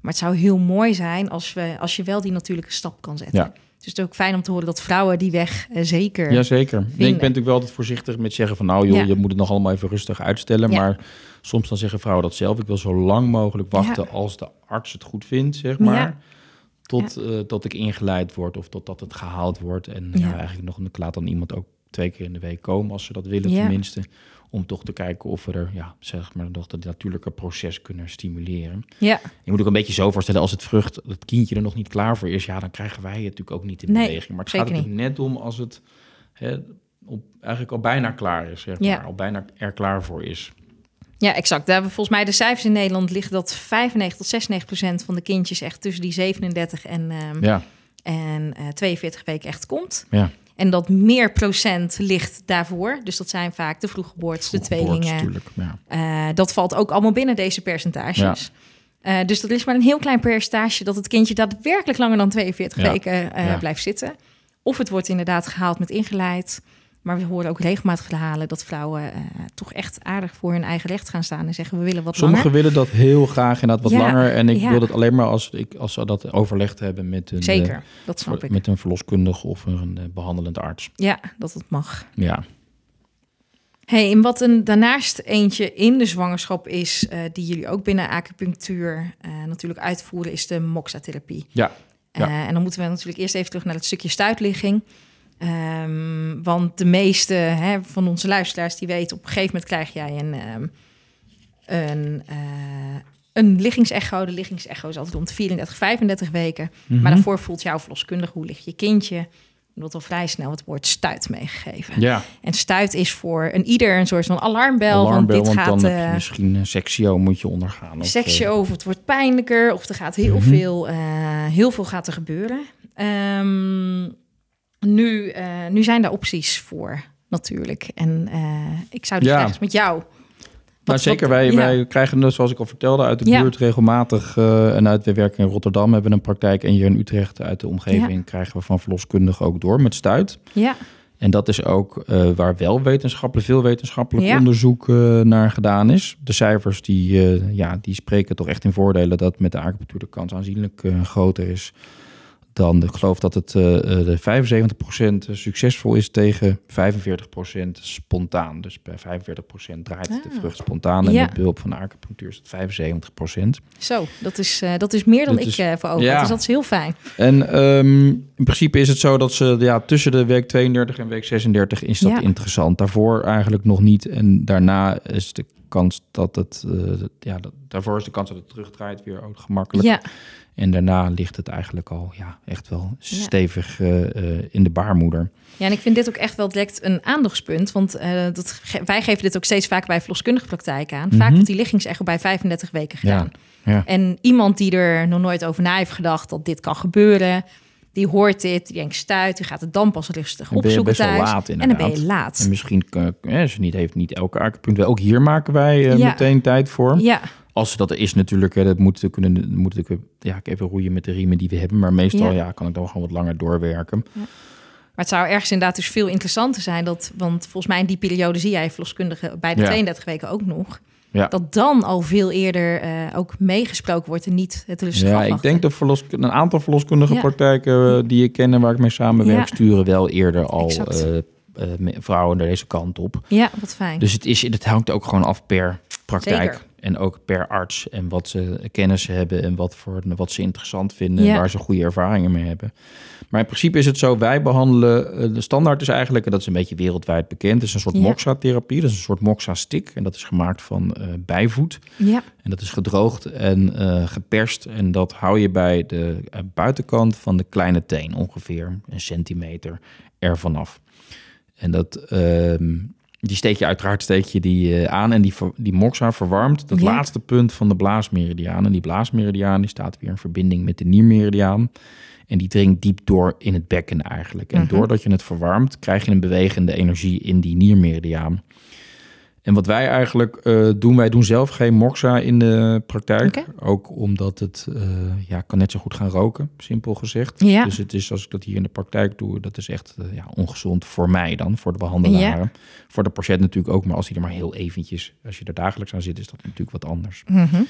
Maar het zou heel mooi zijn als, we, als je wel die natuurlijke stap kan zetten. Ja. Dus het is ook fijn om te horen dat vrouwen die weg uh, zeker... Jazeker. Nee, ik ben natuurlijk wel altijd voorzichtig met zeggen van... nou joh, Ja. je moet het nog allemaal even rustig uitstellen. Ja. Maar soms dan zeggen vrouwen dat zelf. Ik wil zo lang mogelijk wachten Ja. als de arts het goed vindt, zeg maar. Ja. Tot, eh, tot ik ingeleid word of totdat het gehaald wordt. En Ja. ja. eigenlijk nog, ik laat dan iemand ook twee keer in de week komen... als ze dat willen Ja. tenminste. Om toch te kijken of we er, ja, zeg maar, nog het natuurlijke proces kunnen stimuleren. Ja, Je moet ook een beetje zo voorstellen, als het vrucht, het kindje er nog niet klaar voor is, ja, dan krijgen wij het natuurlijk ook niet in Nee, beweging. Maar het gaat er net om als het hè, op, eigenlijk al bijna klaar is, zeg Ja. maar, al bijna er klaar voor is. Ja, exact. Daar hebben volgens mij de cijfers in Nederland liggen dat 95 tot 96 procent van de kindjes echt tussen die 37 en, ehm, Ja, en eh, 42 weken echt komt. ja. En dat meer procent ligt daarvoor. Dus dat zijn vaak de vroeggeboortes, de tweelingen. natuurlijk, Ja. Eh, dat valt ook allemaal binnen deze percentages. Eh, dus er is maar een heel klein percentage dat het kindje daadwerkelijk langer dan 42 Ja. weken eh, blijft zitten. Of het wordt inderdaad gehaald met ingeleid. Maar we horen ook regelmatig verhalen dat vrouwen eh, toch echt aardig voor hun eigen recht gaan staan en zeggen we willen wat Sommigen langer. willen dat heel graag inderdaad wat Ja, langer. En ik ja. wil dat alleen maar als, ik, als ze dat overlegd hebben met een, Zeker, eh, dat snap ik. met een verloskundige of een eh, behandelend arts. Ja, dat het mag. Ja, Hey, en wat een daarnaast eentje in de zwangerschap is, die jullie ook binnen acupunctuur natuurlijk uitvoeren, is de moxa-therapie. ja, Ja. En dan moeten we natuurlijk eerst even terug naar het stukje stuitligging. Ehm, want de meeste hè, van onze luisteraars die weten, op een gegeven moment krijg jij een, ehm, een, eh, een liggingsecho. De liggingsecho is altijd rond de 34, 35 weken. Mhm. Maar daarvoor voelt jouw verloskundige hoe ligt je kindje. Er wordt al vrij snel het woord stuit meegegeven. ja. En stuit is voor een ieder een soort van alarmbel. Alarmbel, want dit want gaat dan heb je eh misschien een sectio moet je ondergaan. Of, seksje eh, over, het wordt pijnlijker of er gaat heel Mhm. veel, eh, heel veel gaat er gebeuren. Ehm, nu, eh, nu zijn daar opties voor natuurlijk. En eh, ik zou dus Ja. graag met jou. Nou, Wat- zeker, wat- wij, ja. wij krijgen dus, zoals ik al vertelde, uit de Ja. buurt regelmatig. eh, en uit, we werken in Rotterdam, hebben een praktijk. En hier in Utrecht, uit de omgeving, krijgen we van verloskundigen ook door met stuit. Ja, En dat is ook waar wel wetenschappelijk, veel wetenschappelijk Ja. onderzoek naar gedaan is. De cijfers die, ja, die spreken toch echt in voordelen dat met de acupunctuur de kans aanzienlijk groter is dan ik geloof dat het eh, eh, de 75% succesvol is tegen 45% spontaan. Dus bij 45% draait de Ah. vrucht spontaan en Ja. met behulp van de acupunctuur is het 75%. zo. Dat is, eh, dat is meer dan Dat ik is- eh, voor ogen ja. Dus dat is heel fijn. En ehm, in principe is het zo dat ze ja, tussen de week 32 en week 36 is dat Ja. interessant. Daarvoor eigenlijk nog niet. En daarna is de kans dat het, eh, ja, dat- daarvoor is de kans dat het terugdraait weer ook gemakkelijk. Ja, En daarna ligt het eigenlijk al ja, echt wel stevig eh, eh, in de baarmoeder. Ja, en ik vind dit ook echt wel direct een aandachtspunt. Want eh, dat, ge- wij geven dit ook steeds vaker bij verloskundige praktijk aan. Vaak Mhm. wordt die liggingsecho bij 35 weken gedaan. ja. En iemand die er nog nooit over na heeft gedacht dat dit kan gebeuren... die hoort dit, die denkt stuit, die gaat het dan pas rustig opzoeken best wel thuis. laat en dan ben je laat. En misschien, eh, ze niet, heeft niet elke acupunctuur. Ook hier maken wij meteen tijd voor. Ja, Als dat er is natuurlijk, hè, dat moet kunnen, moet ik ja, ik even roeien met de riemen die we hebben. Maar meestal Ja. ja. kan ik dan gewoon wat langer doorwerken. maar het zou ergens inderdaad dus veel interessanter zijn... Dat, want volgens mij in die periode zie jij verloskundige bij de Ja. 32 weken ook nog... Ja. dat dan al veel eerder eh, ook meegesproken wordt en niet het rustig Ja, afwachten. ik denk dat verlos, een aantal verloskundige Ja. praktijken eh, die ik ken en waar ik mee samenwerk, sturen wel eerder al eh, vrouwen naar deze kant op. Ja, wat fijn. Dus het, is, het hangt ook gewoon af per praktijk. Zeker. En ook per arts en wat ze kennis hebben en wat, voor, wat ze interessant vinden Ja. waar ze goede ervaringen mee hebben. Maar in principe is het zo, wij behandelen, eh, de standaard is eigenlijk, en dat is een beetje wereldwijd bekend, is een soort Ja. moxa-therapie. Dat is een soort moxa-stick en dat is gemaakt van eh, bijvoet. Ja, En dat is gedroogd en eh, geperst. En dat hou je bij de buitenkant van de kleine teen, ongeveer een centimeter ervan af. En dat, ehm, die steek je uiteraard steek je die, eh, aan en die, die moxa verwarmt dat Ja. laatste punt van de blaasmeridiaan. En die blaasmeridiaan die staat weer in verbinding met de niermeridiaan. En die dringt diep door in het bekken eigenlijk. En Mhm. doordat je het verwarmt, krijg je een bewegende energie in die niermeridiaan. En wat wij eigenlijk eh, doen, wij doen zelf geen moxa in de praktijk. Ook omdat het eh, ja, kan net zo goed gaan roken, simpel gezegd. Ja. Dus het is als ik dat hier in de praktijk doe, dat is echt eh, ja, ongezond voor mij dan, voor de behandelaren. Voor de patiënt natuurlijk ook, maar als hij er maar heel eventjes, als je er dagelijks aan zit, is dat natuurlijk wat anders. Mhm.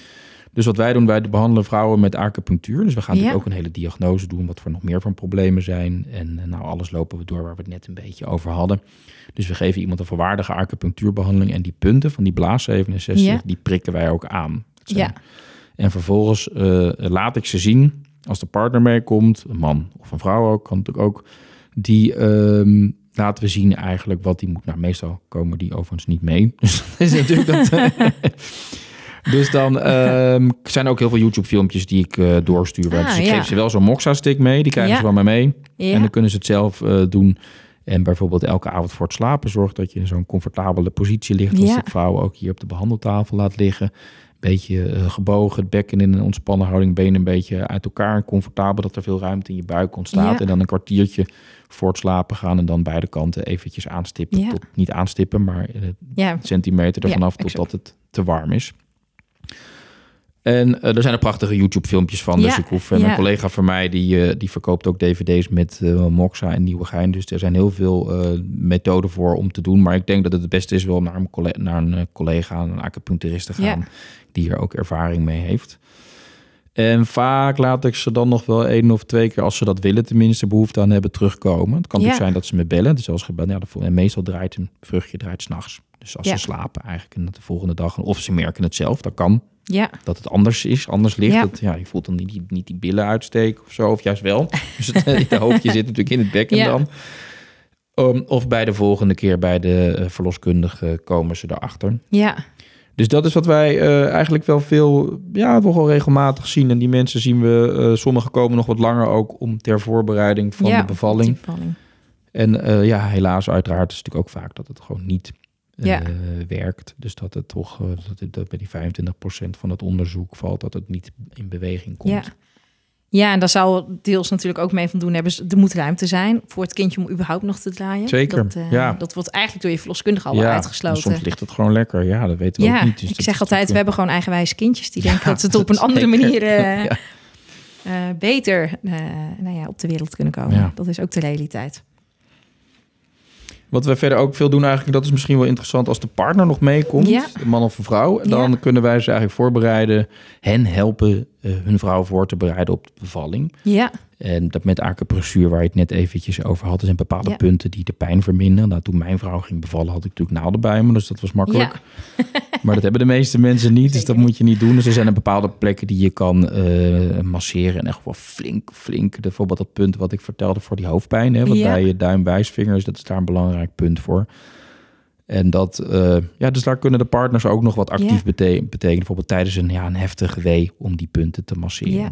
Dus wat wij doen, wij behandelen vrouwen met acupunctuur. Dus we gaan Ja. natuurlijk ook een hele diagnose doen, wat er nog meer van problemen zijn. En eh, nou, alles lopen we door waar we het net een beetje over hadden. Dus we geven iemand een volwaardige acupunctuurbehandeling. En die punten van die blaas 67, Ja. die prikken wij ook aan. Ja. En vervolgens eh, laat ik ze zien, als de partner meekomt, een man of een vrouw ook, kan natuurlijk ook, die ehm, laten we zien eigenlijk wat die moet. Nou, meestal komen die overigens niet mee. Dus dat is natuurlijk dat. dus dan ehm, zijn er ook heel veel YouTube-filmpjes die ik eh, doorstuur. Ah, dus ik ja. geef ze wel zo'n Moxa-stick mee, die krijgen Ja. ze van mij mee. Ja. En dan kunnen ze het zelf eh, doen. En bijvoorbeeld elke avond voor het slapen zorg dat je in zo'n comfortabele positie ligt. Als ik vrouwen ook hier op de behandeltafel laat liggen. Beetje eh, gebogen, het bekken in een ontspannen houding, benen een beetje uit elkaar comfortabel, dat er veel ruimte in je buik ontstaat. En dan een kwartiertje voor het slapen gaan en dan beide kanten eventjes aanstippen. Tot, niet aanstippen, maar centimeter ervan af totdat het te warm is. En eh, er zijn er prachtige YouTube-filmpjes van. Dus Ja, ik hoef, ja. een collega van mij die, eh, die verkoopt ook dvd's met Moxa en Nieuwegein. Dus er zijn heel veel methoden voor om te doen. Maar ik denk dat het het beste is wel naar een, colle- naar een collega, een acupuncturist te gaan. Ja. Die hier ook ervaring mee heeft. En vaak laat ik ze dan nog wel één of twee keer, als ze dat willen, tenminste behoefte aan hebben, terugkomen. Het kan Ja. natuurlijk zijn dat ze me bellen. Dus als gebeld, ja, de vol- en meestal draait een vruchtje draait s'nachts. Dus als Ja. ze slapen eigenlijk en dat de volgende dag, of ze merken het zelf, dat kan. Ja. Dat het anders is, anders ligt. Ja. Dat, ja, je voelt dan niet, die- niet die billen uitsteken of zo, of juist wel. Dus het je hoofdje zit natuurlijk in het bekken Ja. dan. Um, of bij de volgende keer bij de eh, verloskundige komen ze erachter. Ja. Dus dat is wat wij eh, eigenlijk wel veel, ja, toch wel regelmatig zien. En die mensen zien we, eh sommigen komen nog wat langer ook om ter voorbereiding van ja, de bevalling. En ja, helaas uiteraard is het natuurlijk ook vaak dat het gewoon niet Ja. werkt. Dus dat het toch, eh, dat, het, dat bij die 25% van het onderzoek valt, dat het niet in beweging komt. Ja. Ja, en daar zou deels natuurlijk ook mee van doen hebben. Er moet ruimte zijn voor het kindje om überhaupt nog te draaien. Zeker, Dat, eh, ja. dat wordt eigenlijk door je verloskundige al wel Ja, uitgesloten. en soms ligt het gewoon lekker. Ja, dat weten we ja, ook niet. Dus ik zeg altijd, we hebben gewoon eigenwijze kindjes die denken dat ze het op een andere zeker. manier eh, eh, beter eh, nou ja, op de wereld kunnen komen. Dat is ook de realiteit. Wat we verder ook veel doen eigenlijk, dat is misschien wel interessant als de partner nog meekomt, Ja. de man of een vrouw. Dan Ja. kunnen wij ze eigenlijk voorbereiden, hen helpen eh, hun vrouw voor te bereiden op de bevalling. Ja, En dat met acupressuur, waar je het net eventjes over had, er zijn bepaalde Ja. punten die de pijn verminderen. Nou, toen mijn vrouw ging bevallen, had ik natuurlijk naalden bij me, dus dat was makkelijk. Maar dat hebben de meeste mensen niet, dus dat moet je niet doen. Dus er zijn er bepaalde plekken die je kan eh, masseren en echt wel flink, flink. Bijvoorbeeld dat punt wat ik vertelde voor die hoofdpijn, hè, wat Ja. bij je duim-wijsvingers, dat is daar een belangrijk punt voor. En dat, eh, ja, dus daar kunnen de partners ook nog wat actief betekenen. Bijvoorbeeld tijdens een, ja, een heftige wee om die punten te masseren. ja.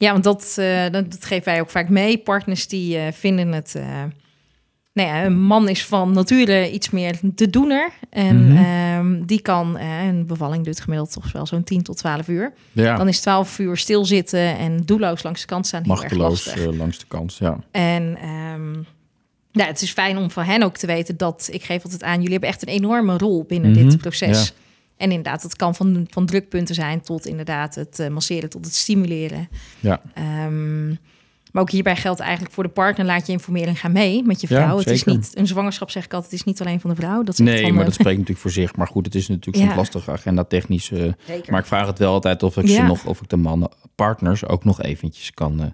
Ja want dat, eh, dat, dat geven wij ook vaak mee. Partners die eh, vinden het... eh, nou ja, een man is van nature iets meer de doener. En Mhm. ehm, die kan, een bevalling duurt gemiddeld toch wel zo'n 10 tot 12 uur. Ja. Dan is 12 uur stilzitten en doelloos langs de kant staan heel erg machteloos lastig. langs de kant. Ja. En ehm, ja, het is fijn om van hen ook te weten dat, ik geef altijd aan, jullie hebben echt een enorme rol binnen Mhm, dit proces. ja. En inderdaad, het kan van, van drukpunten zijn tot inderdaad het eh, masseren, tot het stimuleren. Ja. Ehm, maar ook hierbij geldt eigenlijk voor de partner, laat je informeren en ga mee met je Ja, vrouw. het is niet, een zwangerschap zeg ik altijd, het is niet alleen van de vrouw. Dat is Nee, van maar de- dat spreekt natuurlijk voor zich. Maar goed, het is natuurlijk Ja. soms lastig agenda technisch. eh, maar ik vraag het wel altijd of ik ze nog, of ik de mannen, partners ook nog eventjes kan, eh,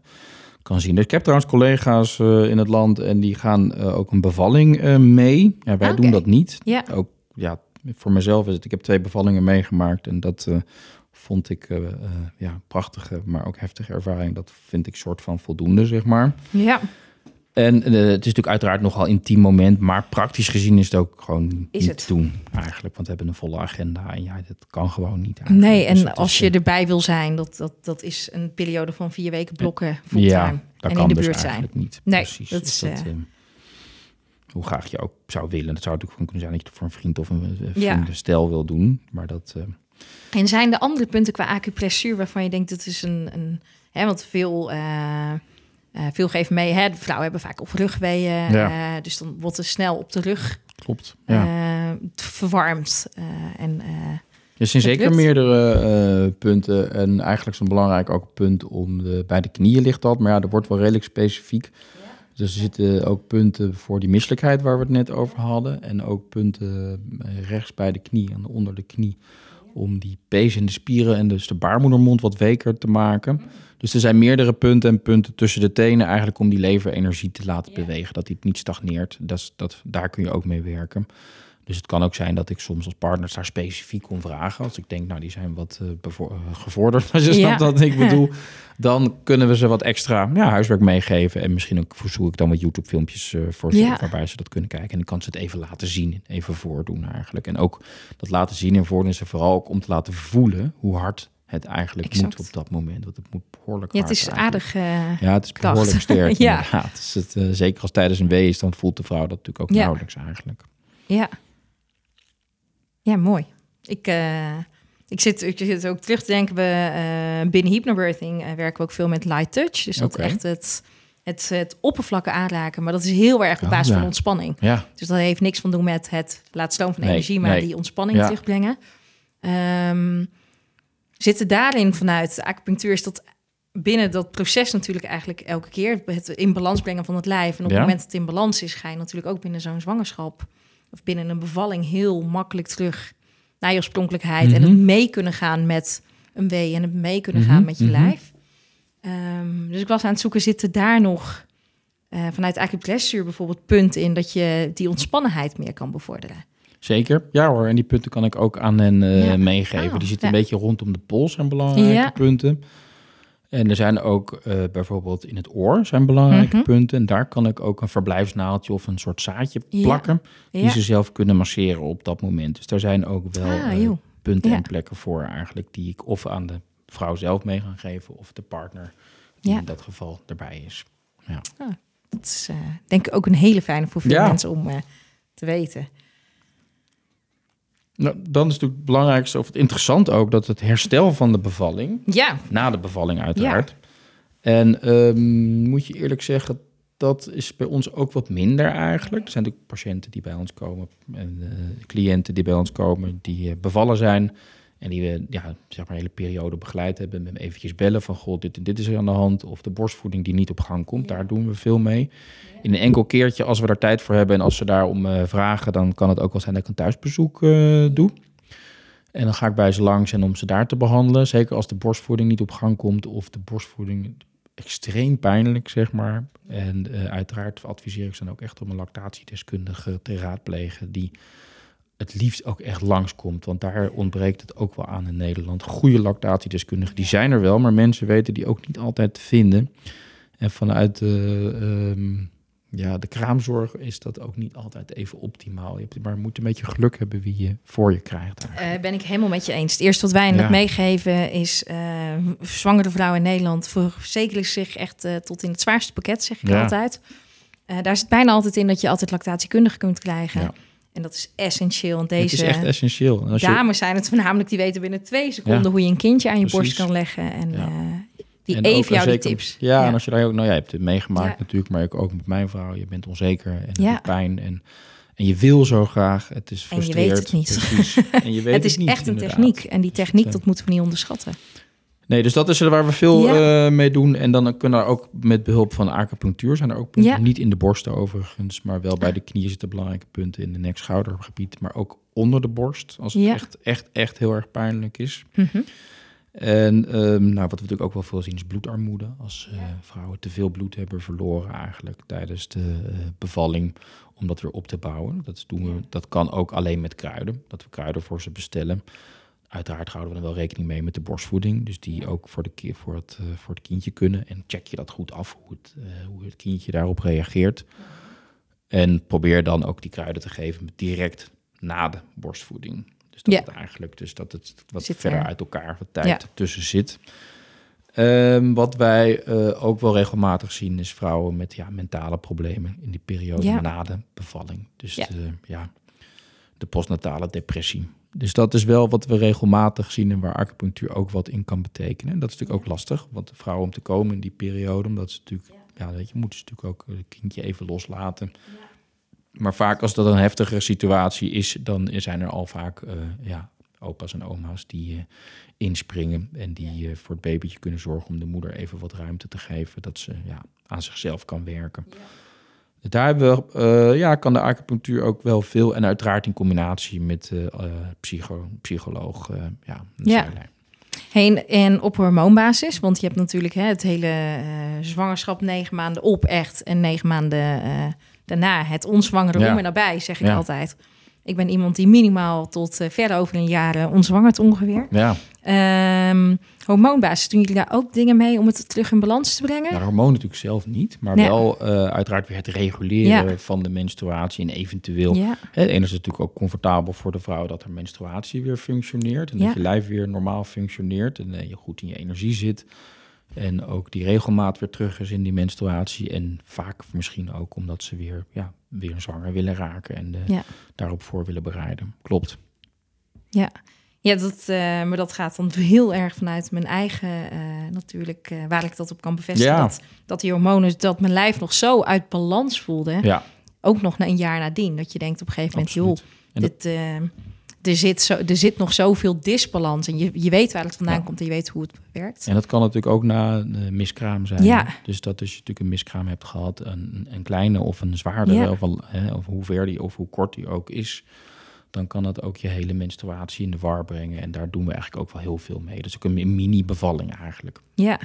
kan zien. Dus ik heb trouwens collega's eh, in het land en die gaan eh, ook een bevalling eh, mee. Ja, wij Oké. doen dat niet. Ja. Ook ja, voor mezelf is het. Ik heb twee bevallingen meegemaakt en dat eh, vond ik eh, ja prachtige, maar ook heftige ervaring. Dat vind ik soort van voldoende, zeg maar. Ja, En het is natuurlijk uiteraard nogal intiem moment, maar praktisch gezien is het ook gewoon Is niet het. te doen eigenlijk. Want we hebben een volle agenda en ja, dat kan gewoon niet. eigenlijk. nee, Dus en het als je erbij wil zijn, dat, dat, dat is een periode van vier weken blokken ja, fulltime. dat en kan in de dus buurt zijn. niet. Nee, Precies. dat Dus is, hoe graag je ook zou willen. Dat zou natuurlijk kunnen zijn dat je het voor een vriend of een eh, Ja. vriendenstel wil doen. Maar dat, eh, En zijn er andere punten qua acupressuur waarvan je denkt dat is een, een hè, want veel, eh, veel geven mee. Hè, de vrouwen hebben vaak of rugweeën, Ja. dus dan wordt er snel op de rug klopt. Ja. verwarmd. en Er zijn zeker lukt. meerdere punten. En eigenlijk zo'n belangrijk ook punt om de, bij de knieën ligt dat. Maar ja, dat wordt wel redelijk specifiek. Dus er zitten ook punten voor die misselijkheid waar we het net over hadden. En ook punten eh, rechts bij de knie en onder de knie. Om die pees en de spieren en dus de baarmoedermond wat weker te maken. Dus er zijn meerdere punten en punten tussen de tenen eigenlijk om die leverenergie te laten bewegen. Dat die niet stagneert. Dat, is- dat, daar kun je ook mee werken. Dus het kan ook zijn dat ik soms als partners daar specifiek om vragen. Als ik denk, nou, die zijn wat eh, gevorderd, als je snapt wat ik bedoel. Dan kunnen we ze wat extra ja, huiswerk meegeven. En misschien ook verzoek ik dan wat YouTube-filmpjes eh, voor ze, Ja. waarbij ze dat kunnen kijken. En dan kan ze het even laten zien, even voordoen eigenlijk. En ook dat laten zien en voordoen is er vooral ook om te laten voelen hoe hard het eigenlijk Exact. moet op dat moment. Want het moet behoorlijk ja, het is aardig. Ja, het is behoorlijk sterk. Ja. inderdaad. Dus het, zeker als tijdens een wee is, dan voelt de vrouw dat natuurlijk ook Ja. nauwelijks eigenlijk. Ja. Ja, mooi. Ik, eh, ik, zit, ik zit ook terug te denken, we, eh, binnen hypnobirthing eh, werken we ook veel met light touch. Dus dat Oké. echt het, het, het oppervlakken aanraken. Maar dat is heel erg op Oh, basis ja. van ontspanning. Ja, Dus dat heeft niks van doen met het laten stromen van Nee, energie, maar nee. die ontspanning Ja. terugbrengen. Ehm, zitten daarin vanuit de acupunctuur is dat binnen dat proces natuurlijk eigenlijk elke keer het in balans brengen van het lijf. En op Ja. het moment dat het in balans is, ga je natuurlijk ook binnen zo'n zwangerschap of binnen een bevalling heel makkelijk terug naar je oorspronkelijkheid en Mhm. het mee kunnen gaan met een wee en het mee kunnen Mhm, gaan met je mhm. lijf. Ehm, dus ik was aan het zoeken, zitten daar nog eh, vanuit acupressuur bijvoorbeeld punten in dat je die ontspannenheid meer kan bevorderen? zeker. Ja hoor, en die punten kan ik ook aan hen eh, Ja. meegeven. Oh, die zitten ja. een beetje rondom de pols, zijn belangrijke Ja. punten. En er zijn ook eh, bijvoorbeeld in het oor zijn belangrijke Mhm. punten. En daar kan ik ook een verblijfsnaaldje of een soort zaadje Ja. plakken. Die Ja. ze zelf kunnen masseren op dat moment. Dus daar zijn ook wel Ah, eh, punten Ja. en plekken voor eigenlijk. Die ik of aan de vrouw zelf mee ga geven of de partner die in dat geval erbij is. Ja. Dat is eh, denk ik ook een hele fijne voor veel mensen om te weten. Nou, dan is natuurlijk het belangrijkste of het interessant ook dat het herstel van de bevalling Ja, Na de bevalling uiteraard. En ehm, moet je eerlijk zeggen, dat is bij ons ook wat minder eigenlijk. Er zijn natuurlijk patiënten die bij ons komen en eh, cliënten die bij ons komen die eh, bevallen zijn. En die we ja, zeg maar een hele periode begeleid hebben. Met eventjes bellen van, goh, dit en dit is er aan de hand. Of de borstvoeding die niet op gang komt, daar doen we veel mee. In een enkel keertje, als we daar tijd voor hebben en als ze daarom eh vragen... dan kan het ook wel zijn dat ik een thuisbezoek eh, doe. En dan ga ik bij ze langs en om ze daar te behandelen. Zeker als de borstvoeding niet op gang komt of de borstvoeding extreem pijnlijk, zeg maar. En eh, uiteraard adviseer ik ze dan ook echt om een lactatiedeskundige te raadplegen die het liefst ook echt langskomt. Want daar ontbreekt het ook wel aan in Nederland. Goede lactatiedeskundigen, die zijn er wel, maar mensen weten die ook niet altijd te vinden. En vanuit de, ehm, ja, de kraamzorg is dat ook niet altijd even optimaal. Je maar je moet een beetje geluk hebben wie je voor je krijgt. eh, ben ik helemaal met je eens. Het eerste wat wij net Ja. meegeven is... eh zwangere vrouwen in Nederland verzekeren zich echt eh, tot in het zwaarste pakket, zeg ik Ja. altijd. Daar zit bijna altijd in dat je altijd lactatiekundige kunt krijgen. Ja. En dat is essentieel. En het deze is echt essentieel. En als je, dames zijn het voornamelijk die weten binnen twee seconden Ja. hoe je een kindje aan je borst kan leggen. En Ja. eh, die En even ook jou die tips. Ja, en als je daar ook, nou ja, je hebt het meegemaakt natuurlijk, maar ook met mijn vrouw, je bent onzeker en hebt pijn en, en je wil zo graag. Het is En je weet het niet. Precies. En je weet het is niet, echt een inderdaad. techniek. En die techniek, dat moeten we niet onderschatten. Nee, dus dat is er waar we veel Ja. eh, mee doen. En dan kunnen er ook met behulp van acupunctuur zijn er ook punten. Ja. Niet in de borsten overigens, maar wel bij de knieën zitten belangrijke punten in de nek-schoudergebied, maar ook onder de borst als het Ja. echt, echt, echt heel erg pijnlijk is. Mhm. En ehm, nou, wat we natuurlijk ook wel veel zien is bloedarmoede. Als eh, vrouwen te veel bloed hebben verloren eigenlijk tijdens de eh, bevalling, om dat weer op te bouwen. Dat, doen we, dat kan ook alleen met kruiden, dat we kruiden voor ze bestellen. Uiteraard houden we dan wel rekening mee met de borstvoeding, dus die ook voor, de, voor, het, eh, voor het kindje kunnen. En check je dat goed af, hoe het, eh, hoe het kindje daarop reageert. En probeer dan ook die kruiden te geven direct na de borstvoeding. Dus dat Ja. het eigenlijk dus dat het wat Zit verder er. uit elkaar wat tijd Ja. tussen zit. Ehm, wat wij eh, ook wel regelmatig zien is vrouwen met ja, mentale problemen in die periode Ja. na de bevalling. Dus. De, ja, de postnatale depressie. Dus dat is wel wat we regelmatig zien en waar acupunctuur ook wat in kan betekenen. En dat is natuurlijk ook lastig, want de vrouwen om te komen in die periode, omdat ze natuurlijk, ja, weet je, moeten ze natuurlijk ook het kindje even loslaten. Maar vaak als dat een heftige situatie is, dan zijn er al vaak eh, ja, opa's en oma's die eh, inspringen en die eh, voor het babytje kunnen zorgen om de moeder even wat ruimte te geven, dat ze ja, aan zichzelf kan werken. Daar hebben we, eh, ja, kan de acupunctuur ook wel veel en uiteraard in combinatie met eh, psycho, psycholoog. ja, Ja. Heen en op hormoonbasis, want je hebt natuurlijk hè, het hele zwangerschap negen maanden op echt en negen maanden daarna het onzwangere Ja. om en nabij, zeg ik Ja. altijd. Ik ben iemand die minimaal tot eh, ver over een jaar onzwangert ongeveer. Ja, Ehm, hormoonbasis, doen jullie daar ook dingen mee om het terug in balans te brengen? nou, hormoon natuurlijk zelf niet, maar Nee. wel eh, uiteraard weer het reguleren Ja. van de menstruatie en eventueel ja, Hè, Het is natuurlijk ook comfortabel voor de vrouw dat haar menstruatie weer functioneert. En Ja. dat je lijf weer normaal functioneert en eh, je goed in je energie zit. En ook die regelmaat weer terug is in die menstruatie. En vaak misschien ook omdat ze weer, ja, weer zwanger willen raken en eh, daarop voor willen bereiden. Klopt. ja. Ja, dat, eh, maar dat gaat dan heel erg vanuit mijn eigen, eh, natuurlijk, eh, waar ik dat op kan bevestigen. Ja. Dat, dat die hormonen, dat mijn lijf nog zo uit balans voelde. Ja, Ook nog na een jaar nadien. Dat je denkt op een gegeven moment, absoluut. joh, dit, er, zit zo, er zit nog zoveel disbalans. En je, je weet waar het vandaan Ja. komt en je weet hoe het werkt. En dat kan natuurlijk ook na een miskraam zijn. Ja. Dus dat als je natuurlijk een miskraam hebt gehad, een, een kleine of een zwaardere, of, een, hè, of hoe ver die of hoe kort die ook is, dan kan dat ook je hele menstruatie in de war brengen. En daar doen we eigenlijk ook wel heel veel mee. Dus ook een mi- mini-bevalling eigenlijk. Ja.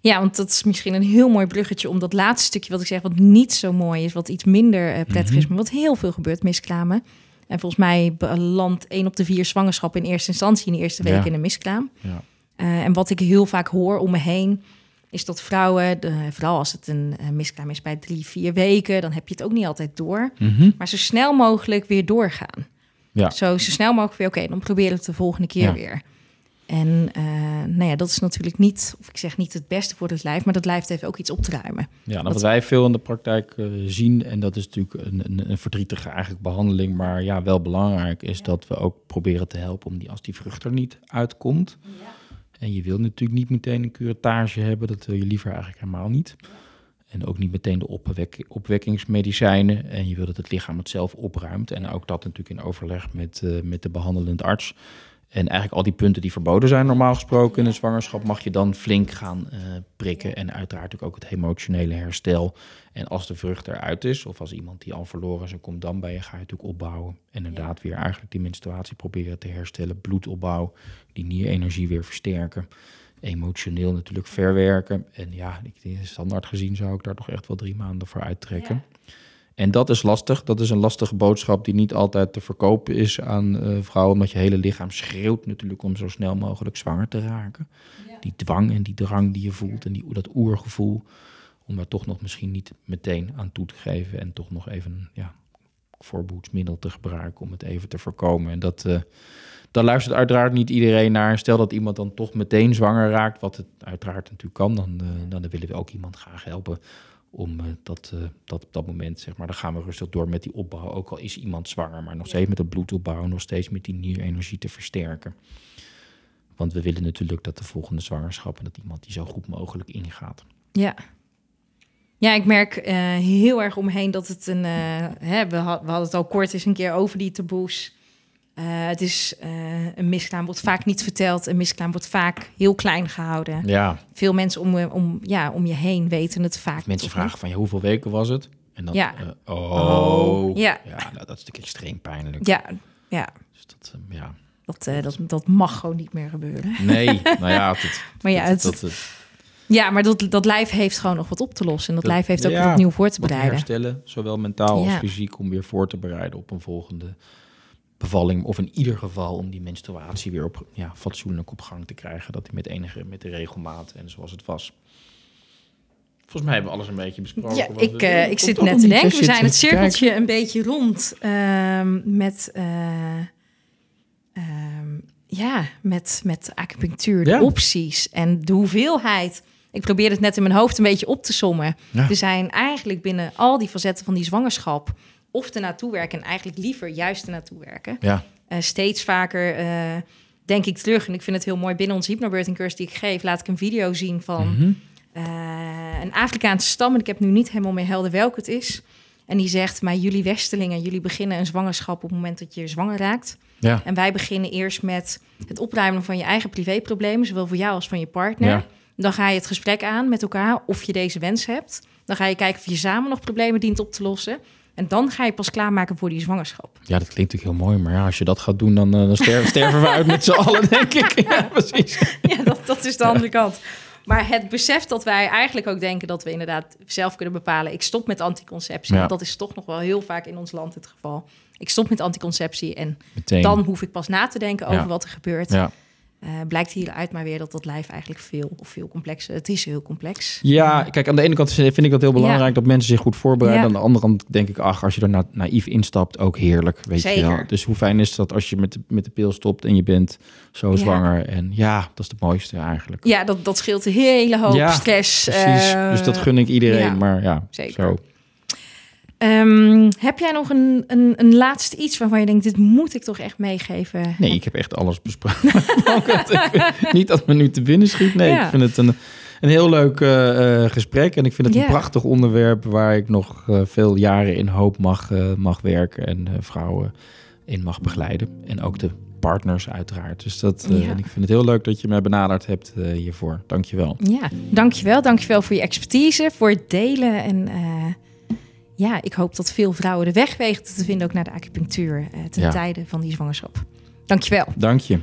ja, want dat is misschien een heel mooi bruggetje om dat laatste stukje wat ik zeg, wat niet zo mooi is, wat iets minder eh, prettig Mhm. is, maar wat heel veel gebeurt, miskramen. En volgens mij belandt één op de vier zwangerschappen in eerste instantie in de eerste week Ja. in een miskraam. Ja. Eh, en wat ik heel vaak hoor om me heen, is dat vrouwen, de, vooral als het een eh, miskraam is bij drie, vier weken, dan heb je het ook niet altijd door. Maar zo snel mogelijk weer doorgaan. Ja. Zo, zo snel mogelijk weer, oké, dan proberen we het de volgende keer Ja. weer. En eh, nou ja, dat is natuurlijk niet, of ik zeg niet het beste voor het lijf, maar dat lijf heeft ook iets op te ruimen. Ja, nou, Wat- wij veel in de praktijk eh, zien, en dat is natuurlijk een, een, een verdrietige eigenlijk behandeling, maar ja, wel belangrijk, is dat we ook proberen te helpen om die, als die vrucht er niet uitkomt. En je wil natuurlijk niet meteen een curettage hebben, dat wil je liever eigenlijk helemaal niet. En ook niet meteen de opwek, opwekkingsmedicijnen. En je wil dat het lichaam het zelf opruimt. En ook dat natuurlijk in overleg met, eh, met de behandelend arts. En eigenlijk al die punten die verboden zijn normaal gesproken in een zwangerschap... mag je dan flink gaan eh, prikken. En uiteraard ook het emotionele herstel. En als de vrucht eruit is, of als iemand die al verloren is... en komt dan bij je, ga je natuurlijk opbouwen. En inderdaad weer eigenlijk die menstruatie proberen te herstellen. Bloedopbouw, die nierenergie weer versterken emotioneel natuurlijk verwerken. En ja, ik standaard gezien zou ik daar toch echt wel drie maanden voor uittrekken. En dat is lastig. Dat is een lastige boodschap die niet altijd te verkopen is aan eh, vrouwen. Omdat je hele lichaam schreeuwt natuurlijk om zo snel mogelijk zwanger te raken. Die dwang en die drang die je voelt en die, dat oergevoel. Om daar toch nog misschien niet meteen aan toe te geven. En toch nog even ja, voorboedsmiddel te gebruiken om het even te voorkomen. En dat, eh, daar luistert uiteraard niet iedereen naar. Stel dat iemand dan toch meteen zwanger raakt, wat het uiteraard natuurlijk kan, dan, eh, dan willen we ook iemand graag helpen om eh, dat, eh, dat op dat moment, zeg maar, dan gaan we rustig door met die opbouw. Ook al is iemand zwanger, maar nog steeds met het bloedopbouw, nog steeds met die nierenergie te versterken. Want we willen natuurlijk dat de volgende zwangerschap en dat iemand die zo goed mogelijk ingaat. Ja. Ja, ik merk heel erg om me heen dat het een... hè, we, had- we hadden het al kort eens een keer over die taboes. Eh, het is eh, een miskraam wordt vaak niet verteld. Een miskraam wordt vaak heel klein gehouden. Ja, Veel mensen om, eh, om, ja, om je heen weten het vaak. mensen vragen van ja, hoeveel weken was het? En dan, Ja. oh, Oh, ja. ja nou, dat is natuurlijk extreem pijnlijk. Ja, ja. Dus dat, ja. Dat, dat, dat mag gewoon niet meer gebeuren. Nee, nou ja, Maar ja, het, dat, Ja, maar dat, dat lijf heeft gewoon nog wat op te lossen. En dat, Dat- lijf heeft ook ja, opnieuw voor te bereiden. herstellen, zowel mentaal als fysiek, om weer voor te bereiden op een volgende bevalling. Of in ieder geval om die menstruatie weer op, ja, fatsoenlijk op gang te krijgen. Dat die met enige, met de regelmaat en zoals het was. Volgens mij hebben we alles een beetje besproken. Ja, wat ik, we- eh, ik zit net te denken. We zijn het kijken. cirkeltje een beetje rond ehm, met... eh, ehm, ja, met, met acupunctuur, de Ja. opties en de hoeveelheid. Ik probeer het net in mijn hoofd een beetje op te sommen. Ja. Er zijn eigenlijk binnen al die facetten van die zwangerschap... of er naartoe werken en eigenlijk liever juist er naartoe werken. Ja. Eh, steeds vaker eh, denk ik terug. En ik vind het heel mooi. Binnen onze hypnobirthing cursus die ik geef... laat ik een video zien van Mhm. eh, een Afrikaanse stam. En ik heb nu niet helemaal meer helder welke het is. En die zegt, maar jullie westelingen... jullie beginnen een zwangerschap op het moment dat je zwanger raakt. Ja. En wij beginnen eerst met het opruimen van je eigen privéproblemen... zowel voor jou als van je partner. Ja. Dan ga je het gesprek aan met elkaar of je deze wens hebt. Dan ga je kijken of je samen nog problemen dient op te lossen. En dan ga je pas klaarmaken voor die zwangerschap. ja, dat klinkt natuurlijk heel mooi. Maar ja, als je dat gaat doen, dan, eh, dan sterven, sterven we uit met z'n allen, denk ik. Ja, precies. Ja, dat, dat is de andere kant. Maar het besef dat wij eigenlijk ook denken dat we inderdaad zelf kunnen bepalen... ik stop met anticonceptie. Ja. Dat is toch nog wel heel vaak in ons land het geval. Ik stop met anticonceptie en Meteen. dan hoef ik pas na te denken over Ja. wat er gebeurt. Ja. Eh, blijkt hieruit maar weer dat dat lijf eigenlijk veel of veel complexer... Het is heel complex. Ja, kijk, aan de ene kant vind ik dat heel belangrijk dat mensen zich goed voorbereiden. Ja. Aan de andere kant denk ik, ach, als je er na naïef instapt, ook heerlijk, weet je wel. Dus hoe fijn is dat als je met de, met de pil stopt en je bent zo Ja. zwanger. En ja, dat is het mooiste eigenlijk. Ja, dat, dat scheelt een hele hoop Ja, stress. Precies, eh, dus dat gun ik iedereen. maar ja, Zeker. zo. Ehm, heb jij nog een, een, een laatste iets waarvan je denkt... dit moet ik toch echt meegeven? Nee, ik heb echt alles besproken. Niet dat me nu te binnen schiet. Nee, Ja. ik vind het een, een heel leuk eh, eh, gesprek. En ik vind het een prachtig onderwerp waar ik nog eh, veel jaren in hoop mag, mag werken. En vrouwen in mag begeleiden. En ook de partners uiteraard. Dus dat, Ja. ik vind het heel leuk dat je mij benaderd hebt eh, hiervoor. Dank je wel. Ja, dankjewel. Dankjewel voor je expertise, voor het delen. En ja, ik hoop dat veel vrouwen de weg weten te vinden... ook naar de acupunctuur eh ten Ja. tijde van die zwangerschap. Dankjewel. Dank je.